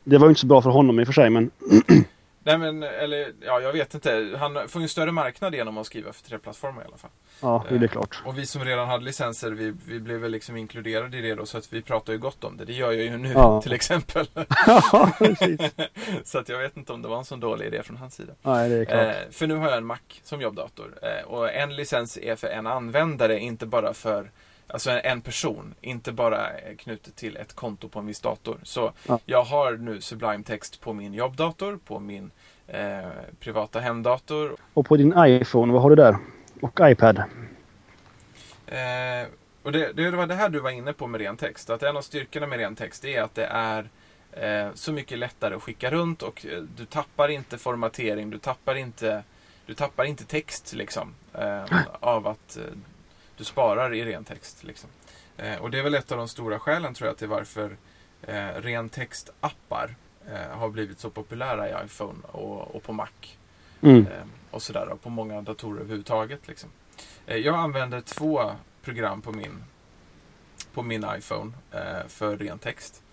Det var inte så bra för honom i och för sig men... Nej men, eller ja, jag vet inte. Han får ju en större marknad genom att skriva för tre plattformar i alla fall. Ja, det är klart. Och vi som redan hade licenser, vi, vi blev väl liksom inkluderade i det då, så att vi pratar ju gott om det. Det gör jag ju nu Ja. till exempel. ja, precis. så att jag vet inte om det var en sån dålig idé från hans sida. Nej, det är klart. Eh, för nu har jag en Mac som jobbdator. Eh, och en licens är för en användare, inte bara för Alltså en, person, inte bara knutet till ett konto på en viss dator. Så Ja. jag har nu Sublime Text på min jobbdator, på min eh, privata hemdator. Och på din iPhone, vad har du där? Och iPad? Eh, och det, det var det här du var inne på med ren text. Att en av styrkorna med ren text är att det är eh, så mycket lättare att skicka runt och eh, du tappar inte formatering, du tappar inte, du tappar inte text liksom. Eh, av att eh, du sparar i ren text. Liksom. Eh, och det är väl ett av de stora skälen tror jag till varför eh, ren text-appar eh, har blivit så populära i iPhone och, och på Mac. Mm. Eh, och sådär och på många datorer överhuvudtaget. Liksom. Eh, jag använder två program på min, på min iPhone eh, för ren text.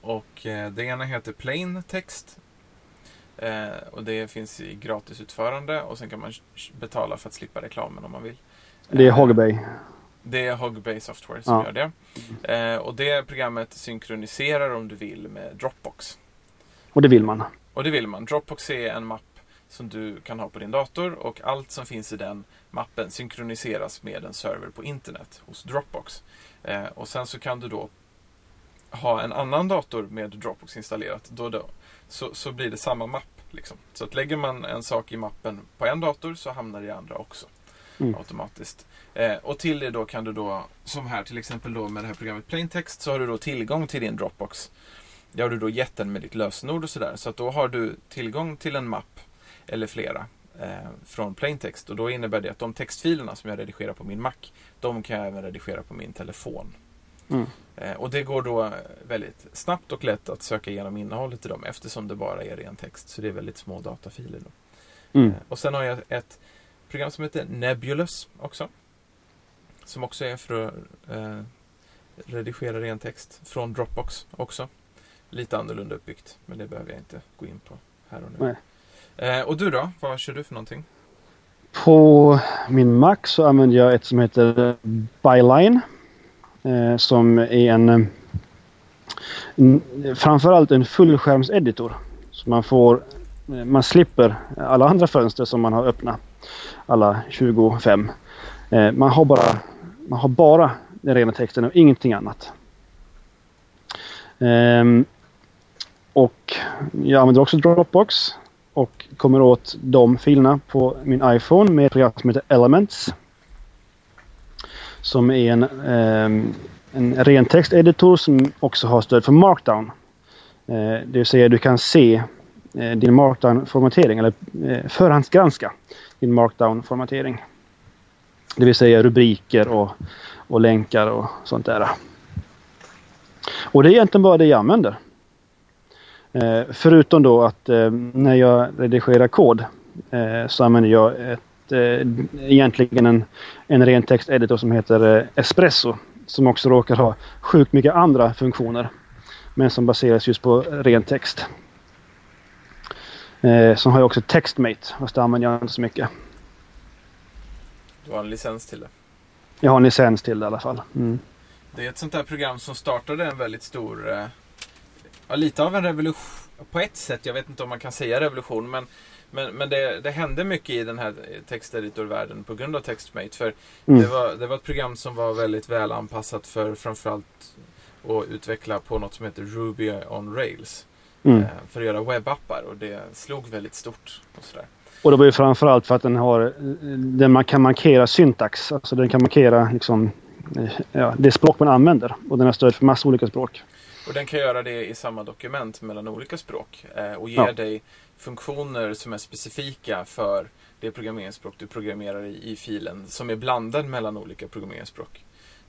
Och det ena heter Plain Text. Eh, och det finns i gratisutförande och sen kan man betala för att slippa reklamen om man vill. Det är Hogbay. det är Hogbay Software som Ja. gör det. Eh, och det programmet synkroniserar om du vill med Dropbox. Och det vill man. Och det vill man. Dropbox är en mapp som du kan ha på din dator och allt som finns i den mappen synkroniseras med en server på internet hos Dropbox. Eh, och sen så kan du då ha en annan dator med Dropbox installerat. Då då, så, så blir det samma mapp. Liksom. Så att lägger man en sak i mappen på en dator så hamnar det i andra också. Mm. Automatiskt. Eh, och till det då kan du då, som här till exempel då med det här programmet Plaintext, så har du då tillgång till din Dropbox. Det har du då gett den med ditt lösenord och sådär. Så att då har du tillgång till en mapp eller flera eh, från Plaintext. Och då innebär det att de textfilerna som jag redigerar på min Mac, de kan jag även redigera på min telefon. Mm. Eh, och det går då väldigt snabbt och lätt att söka igenom innehållet i dem eftersom det bara är ren text. Så det är väldigt små datafiler. Då. Mm. Eh, Och sen har jag ett program som heter Nebulous också. Som också är för att eh, redigera ren text från Dropbox också. Lite annorlunda uppbyggt, men det behöver jag inte gå in på här och nu. Eh, och du då? Vad kör du för någonting? På min Mac så använder jag ett som heter Byline. Eh, som är en, eh, en framförallt en fullskärmseditor. Så man får eh, man slipper alla andra fönster som man har öppnat. Alla 25. Eh, man har bara man har bara den rena texten och ingenting annat. Ehm, och jag använder också Dropbox och kommer åt de filerna på min iPhone med ett program som heter Elements. Som är en, ehm, en ren texteditor som också har stöd för Markdown. Eh, det vill säga du kan se eh, din Markdown-formatering eller eh, förhandsgranska din Markdown-formatering. Det vill säga rubriker och, och länkar och sånt där. Och det är egentligen bara det jag använder. Eh, förutom då att eh, när jag redigerar kod eh, så använder jag ett, eh, egentligen en, en ren texteditor som heter eh, Espresso. Som också råkar ha sjukt mycket andra funktioner. Men som baseras just på ren text. Eh, sen har jag också Textmate, fast det använder jag inte så mycket. Du har en licens till det. Jag har en licens till det i alla fall. Mm. Det är ett sånt där program som startade en väldigt stor, eh, ja, lite av en revolution på ett sätt. Jag vet inte om man kan säga revolution, men, men, men det, det hände mycket i den här texteditorvärlden på grund av Textmate. För Mm. det, var, det var ett program som var väldigt väl anpassat för framförallt att utveckla på något som heter Ruby on Rails. Mm. Eh, för att göra webbappar och det slog väldigt stort. Och sådär. Och det var ju framförallt för att den har den man kan markera syntax. Alltså den kan markera liksom eh, ja, det språk man använder. Och den har stöd för massa olika språk. Och den kan göra det i samma dokument mellan olika språk. Eh, och ge Ja. dig funktioner som är specifika för det programmeringsspråk du programmerar i, i filen. Som är blandad mellan olika programmeringsspråk.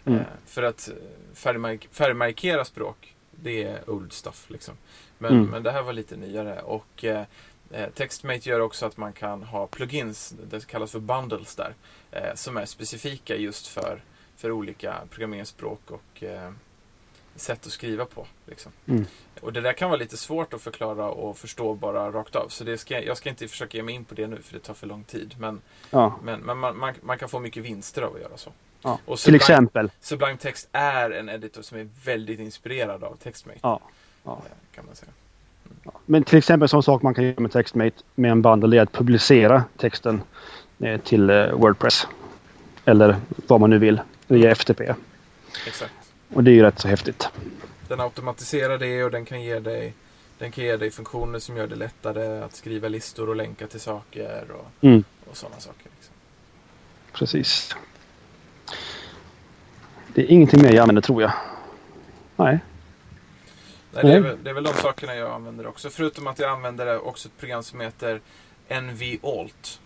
Mm. För att färgmark- färgmarkera språk, det är old stuff. Liksom. Men, Mm. men det här var lite nyare. Och eh, eh, Textmate gör också att man kan ha plugins, det kallas för bundles där. Eh, som är specifika just för, för olika programmeringsspråk och eh, sätt att skriva på. Liksom. Mm. Och det där kan vara lite svårt att förklara och förstå bara rakt av. Så det ska, jag ska inte försöka ge mig in på det nu för det tar för lång tid. Men, Ja. men, men man, man, man kan få mycket vinster av att göra så. Ja. Och Till Sublime- exempel. Sublime Text är en editor som är väldigt inspirerad av TextMate. Ja. Ja. Kan man säga. Men till exempel sån sak man kan göra med TextMate med en bundle är att publicera texten eh, till eh, Wordpress. Eller vad man nu vill via FTP. Exakt. Och det är ju rätt så häftigt. Den automatiserar det och den kan ge dig den kan ge dig funktioner som gör det lättare att skriva listor och länka till saker och, Mm. och sådana saker. Liksom. Precis. Det är ingenting mer jag använder tror jag. Nej. Nej, det, är Nej. väl, det är väl de sakerna jag använder också. Förutom att jag använder också ett program som heter NVAlt.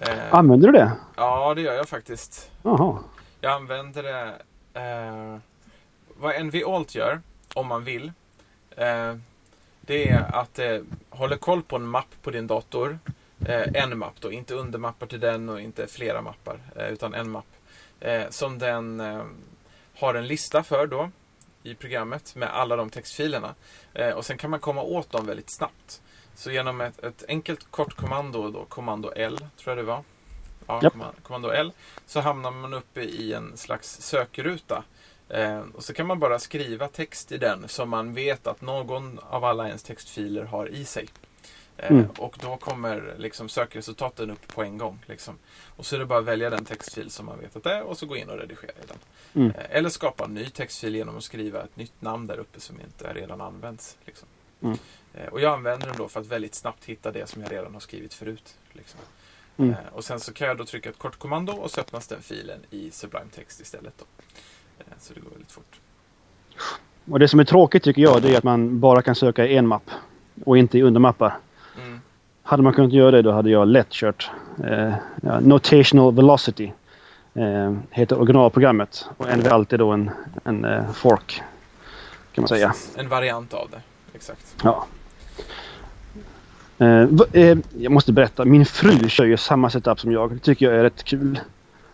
Eh, Använder du det? ja, det gör jag faktiskt. Jaha. Jag använder det... Eh, vad NVAlt gör, om man vill, eh, det är att det håller koll på en mapp på din dator. Eh, en mapp då, inte undermappar till den och inte flera mappar, eh, utan en mapp. Eh, som den eh, har en lista för då i programmet med alla de textfilerna. Eh, och sen kan man komma åt dem väldigt snabbt. Så genom ett, ett enkelt kort kommando, då, kommando L, tror jag det var. Ja, komma- kommando L. Så hamnar man uppe i en slags sökruta. Eh, och så kan man bara skriva text i den som man vet att någon av alla ens textfiler har i sig. Eh, Mm. Och då kommer liksom sökresultaten upp på en gång. Liksom. Och så är det bara att välja den textfil som man vet att det är och så gå in och redigera i den. Mm. Eh, Eller skapa en ny textfil genom att skriva ett nytt namn där uppe som inte redan används. Liksom. Mm. Eh, Och jag använder den då för att väldigt snabbt hitta det som jag redan har skrivit förut. Liksom. Mm. Och sen så kan jag då trycka ett kort kommando och så öppnas den filen i Sublime Text istället. Då. Så det går väldigt fort. Och det som är tråkigt tycker jag det är att man bara kan söka i en mapp. Och inte i undermappar. Hade man kunnat göra det då hade jag lätt kört eh, ja, Notational Velocity. Eh, heter originalprogrammet. Och är då en, en eh, fork. Kan man säga. En variant av det. Exakt. Ja. Eh, eh, jag måste berätta. Min fru kör ju samma setup som jag. Det tycker jag är rätt kul.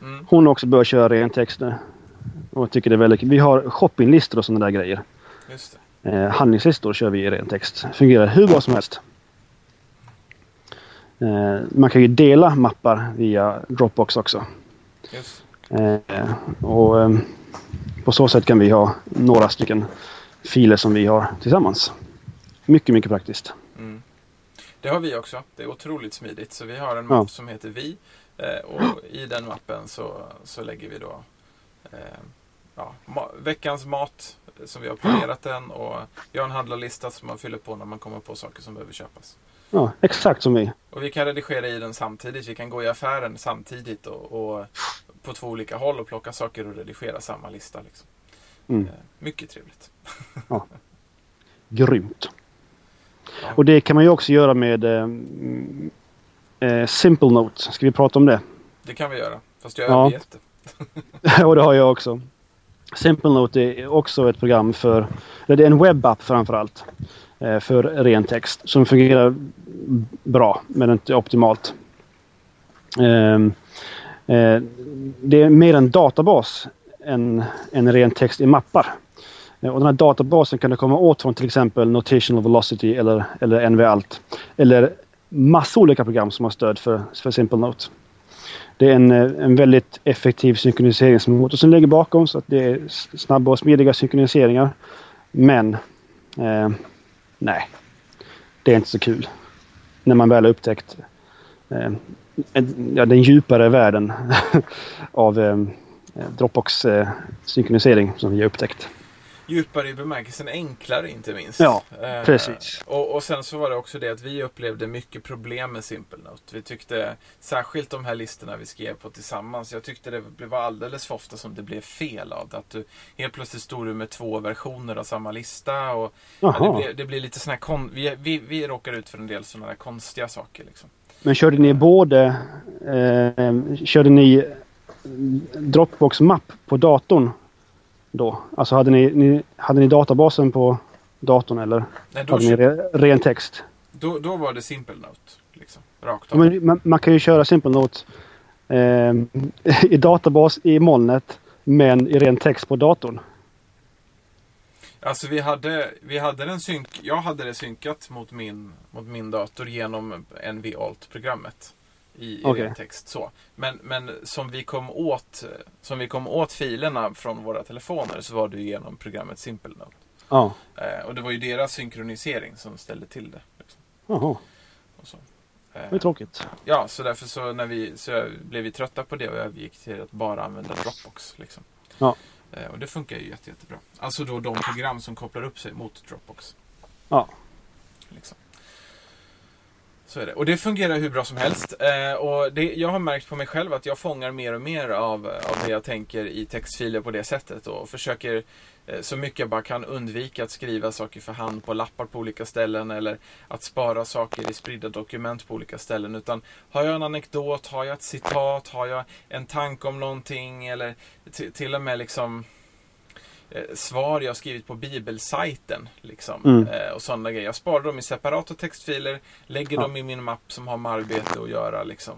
Mm. Hon har också börjat köra ren text nu. Och tycker det är väldigt kul. Vi har shoppinglistor och sådana där grejer. Just det. Eh, handlingslistor kör vi i ren text. Fungerar hur bra som helst. Eh, man kan ju dela mappar via Dropbox också. Just. Eh, och eh, På så sätt kan vi ha några stycken filer som vi har tillsammans. Mycket, mycket praktiskt. Mm. Det har vi också. Det är otroligt smidigt. Så vi har en Ja. mapp som heter Vi. Och i den mappen så, så lägger vi då eh, ja, ma- veckans mat som vi har planerat den. Och vi har en handlarlista som man fyller på när man kommer på saker som behöver köpas. Ja, exakt som vi. Och vi kan redigera i den samtidigt. Vi kan gå i affären samtidigt och, och på två olika håll och plocka saker och redigera samma lista. Liksom. Mm. Eh, mycket trevligt. Grymt. Ja. Och det kan man ju också göra med eh, mm, eh, Simple Note. Ska vi prata om det? Det kan vi göra. Fast jag Ja. övergett det. och det har jag också. Simple Note är också ett program för, eller det är en webbapp framförallt. Eh, för ren text som fungerar bra men inte optimalt. Ehm, eh, det är mer en databas än en ren text i mappar. Eh, och den här databasen kan du komma åt från till exempel Notational Velocity eller, eller NVAlt. Eller massa olika program som har stöd för, för Simple Note. Det är en, eh, en väldigt effektiv synkroniseringsmotor som ligger bakom så att det är snabba och smidiga synkroniseringar. Men eh, nej, det är inte så kul. När man väl har upptäckt eh, en, ja, den djupare världen av eh, eh, Dropbox eh, synkronisering som vi har upptäckt. Djupare i bemärkelsen enklare inte minst. Ja, Eh, precis. Och, och sen så var det också det att vi upplevde mycket problem med Simple Note. Vi tyckte, särskilt de här listorna vi skrev på tillsammans, jag tyckte det blev alldeles för ofta som det blev fel av det. Att du helt plötsligt stod du med två versioner av samma lista. Och, ja, det, blev, det blev lite såna här kon- vi, vi, vi råkar ut för en del sådana här konstiga saker. Liksom. Men körde ni både eh, körde ni Dropbox mapp på datorn då? Alltså hade ni, ni, hade ni databasen på datorn eller Nej, hade ni re, ren text? då, då var det Simple Note. Liksom, rakt Ja, av. men man, man kan ju köra Simple Note eh, i databas i molnet men i ren text på datorn. Alltså vi hade, vi hade den synk, jag hade det synkat mot min, mot min dator genom NV-alt-programmet i, i text. Så. Men, men som, vi kom åt, som vi kom åt filerna från våra telefoner så var det genom programmet Simple Note. Ja. Eh, och det var ju deras synkronisering som ställde till det. Liksom. Jaha, Och så. det är Eh, tråkigt. ja, så därför så, när vi, så blev vi trötta på det och övergick till att bara använda Dropbox. Liksom. Ja. Eh, och det funkar ju jätte, jättebra. Alltså då de program som kopplar upp sig mot Dropbox. Ja. Liksom. Så är det. Och det fungerar hur bra som helst. Eh, och det, jag har märkt på mig själv att jag fångar mer och mer av, av det jag tänker i textfiler på det sättet. Och försöker eh, så mycket jag bara kan undvika att skriva saker för hand på lappar på olika ställen. Eller att spara saker i spridda dokument på olika ställen. Utan har jag en anekdot, har jag ett citat, har jag en tanke om någonting. Eller till och med liksom eh, svar jag skrivit på bibelsajten. Liksom, Mm. eh, och sådana grejer. Jag sparar dem i separata textfiler, lägger Ja. dem i min mapp som har med arbete att göra. Liksom.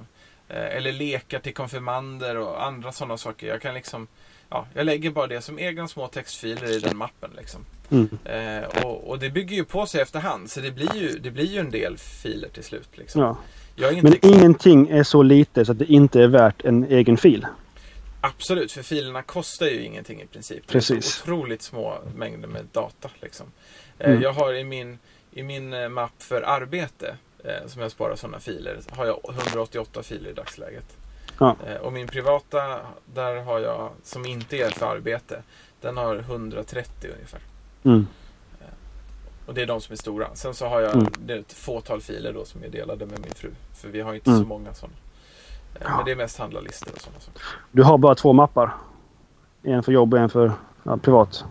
Eh, eller lekar till konfirmander och andra sådana saker. Jag kan liksom Ja, jag lägger bara det som egna små textfiler i den mappen. Liksom. Mm. Eh, och, och det bygger ju på sig efterhand. Så det blir ju, det blir ju en del filer till slut. Liksom. Ja. Men ingenting är så lite så att det inte är värt en egen fil. Absolut, för filerna kostar ju ingenting i princip. Det är Precis. otroligt små mängder med data. Liksom. Eh, Mm. Jag har i min, i min eh, mapp för arbete, eh, som jag sparar sådana filer, har jag 188 filer i dagsläget. Ja. Och min privata, där har jag, som inte är för arbete, den har 130 ungefär. Mm. Och det är de som är stora. Sen så har jag Mm. det är ett fåtal filer då som är delade med min fru. För vi har inte Mm. så många sådana. Ja. Men det är mest handlarlistor och sådana saker. Du har bara två mappar. En för jobb och en för ja, privat.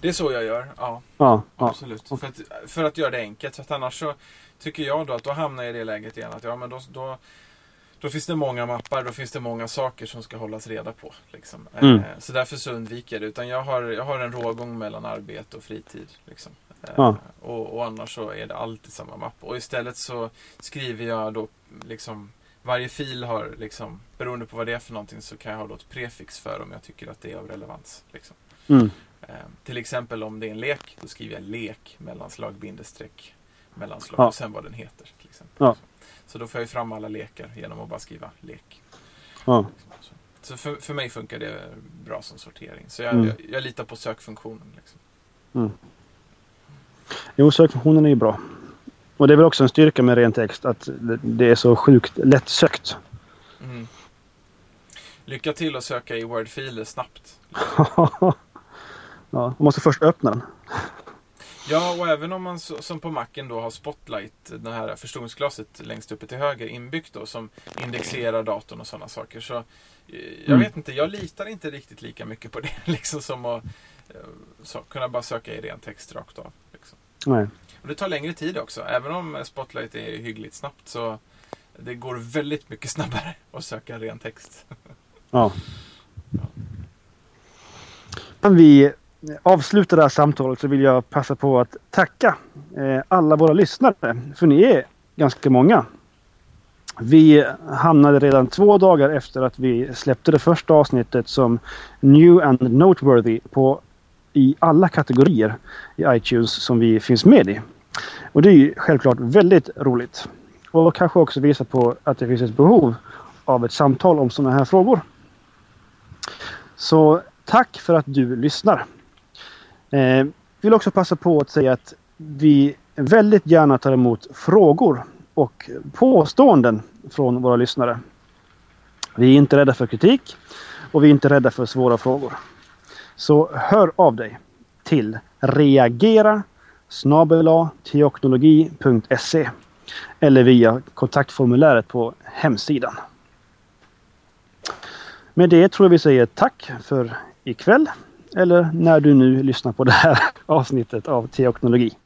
Det är så jag gör, ja. Ja. Absolut. För att, för att göra det enkelt. Så att annars så tycker jag då att då hamnar jag i det läget igen att ja, men då, då, då finns det många mappar, då finns det många saker som ska hållas reda på. Liksom. Mm. Eh, så därför så undviker jag det. Utan jag har, jag har en rågång mellan arbete och fritid. Liksom. Ja. och, och annars så är det alltid samma mapp. Och istället så skriver jag då liksom varje fil har liksom, beroende på vad det är för någonting så kan jag ha då ett prefix för om jag tycker att det är av relevans. Liksom. Mm. Eh, till exempel om det är en lek, då skriver jag lek, mellanslag, bindestreck, mellanslag Ja. och sen vad den heter. Till exempel. Ja. Så då får jag fram alla lekar genom att bara skriva lek. Ja. Så, så för, för mig funkar det bra som sortering. Så jag, Mm. jag, jag litar på sökfunktionen. Liksom. Jo, sökfunktionen är ju bra. Och det är väl också en styrka med ren text att det- är så sjukt lättsökt. Mm. Lycka till att söka i Word-filer snabbt. ja, man måste först öppna den. Ja, och även om man som på Macen då har Spotlight, det här förstoringsglaset längst uppe till höger inbyggt då som indexerar datorn och sådana saker. Så eh, jag Mm. vet inte, jag litar inte riktigt lika mycket på det liksom som att eh, så, kunna bara söka i ren text rakt av. Liksom. Nej. Och det tar längre tid också, även om Spotlight är hyggligt snabbt så det går väldigt mycket snabbare att söka ren text. Ja. Innan vi avslutar det här samtalet så vill jag passa på att tacka eh, alla våra lyssnare. För ni är ganska många. Vi hamnade redan två dagar efter att vi släppte det första avsnittet som New and Noteworthy på, i alla kategorier i iTunes som vi finns med i. Och det är ju självklart väldigt roligt. Och kanske också visar på att det finns ett behov av ett samtal om sådana här frågor. Så tack för att du lyssnar. Eh, vill också passa på att säga att vi väldigt gärna tar emot frågor och påståenden från våra lyssnare. Vi är inte rädda för kritik och vi är inte rädda för svåra frågor. Så hör av dig till reagera snabel-a teoknologi.se eller via kontaktformuläret på hemsidan. Med det tror jag vi säger tack för ikväll eller när du nu lyssnar på det här avsnittet av Teoknologi.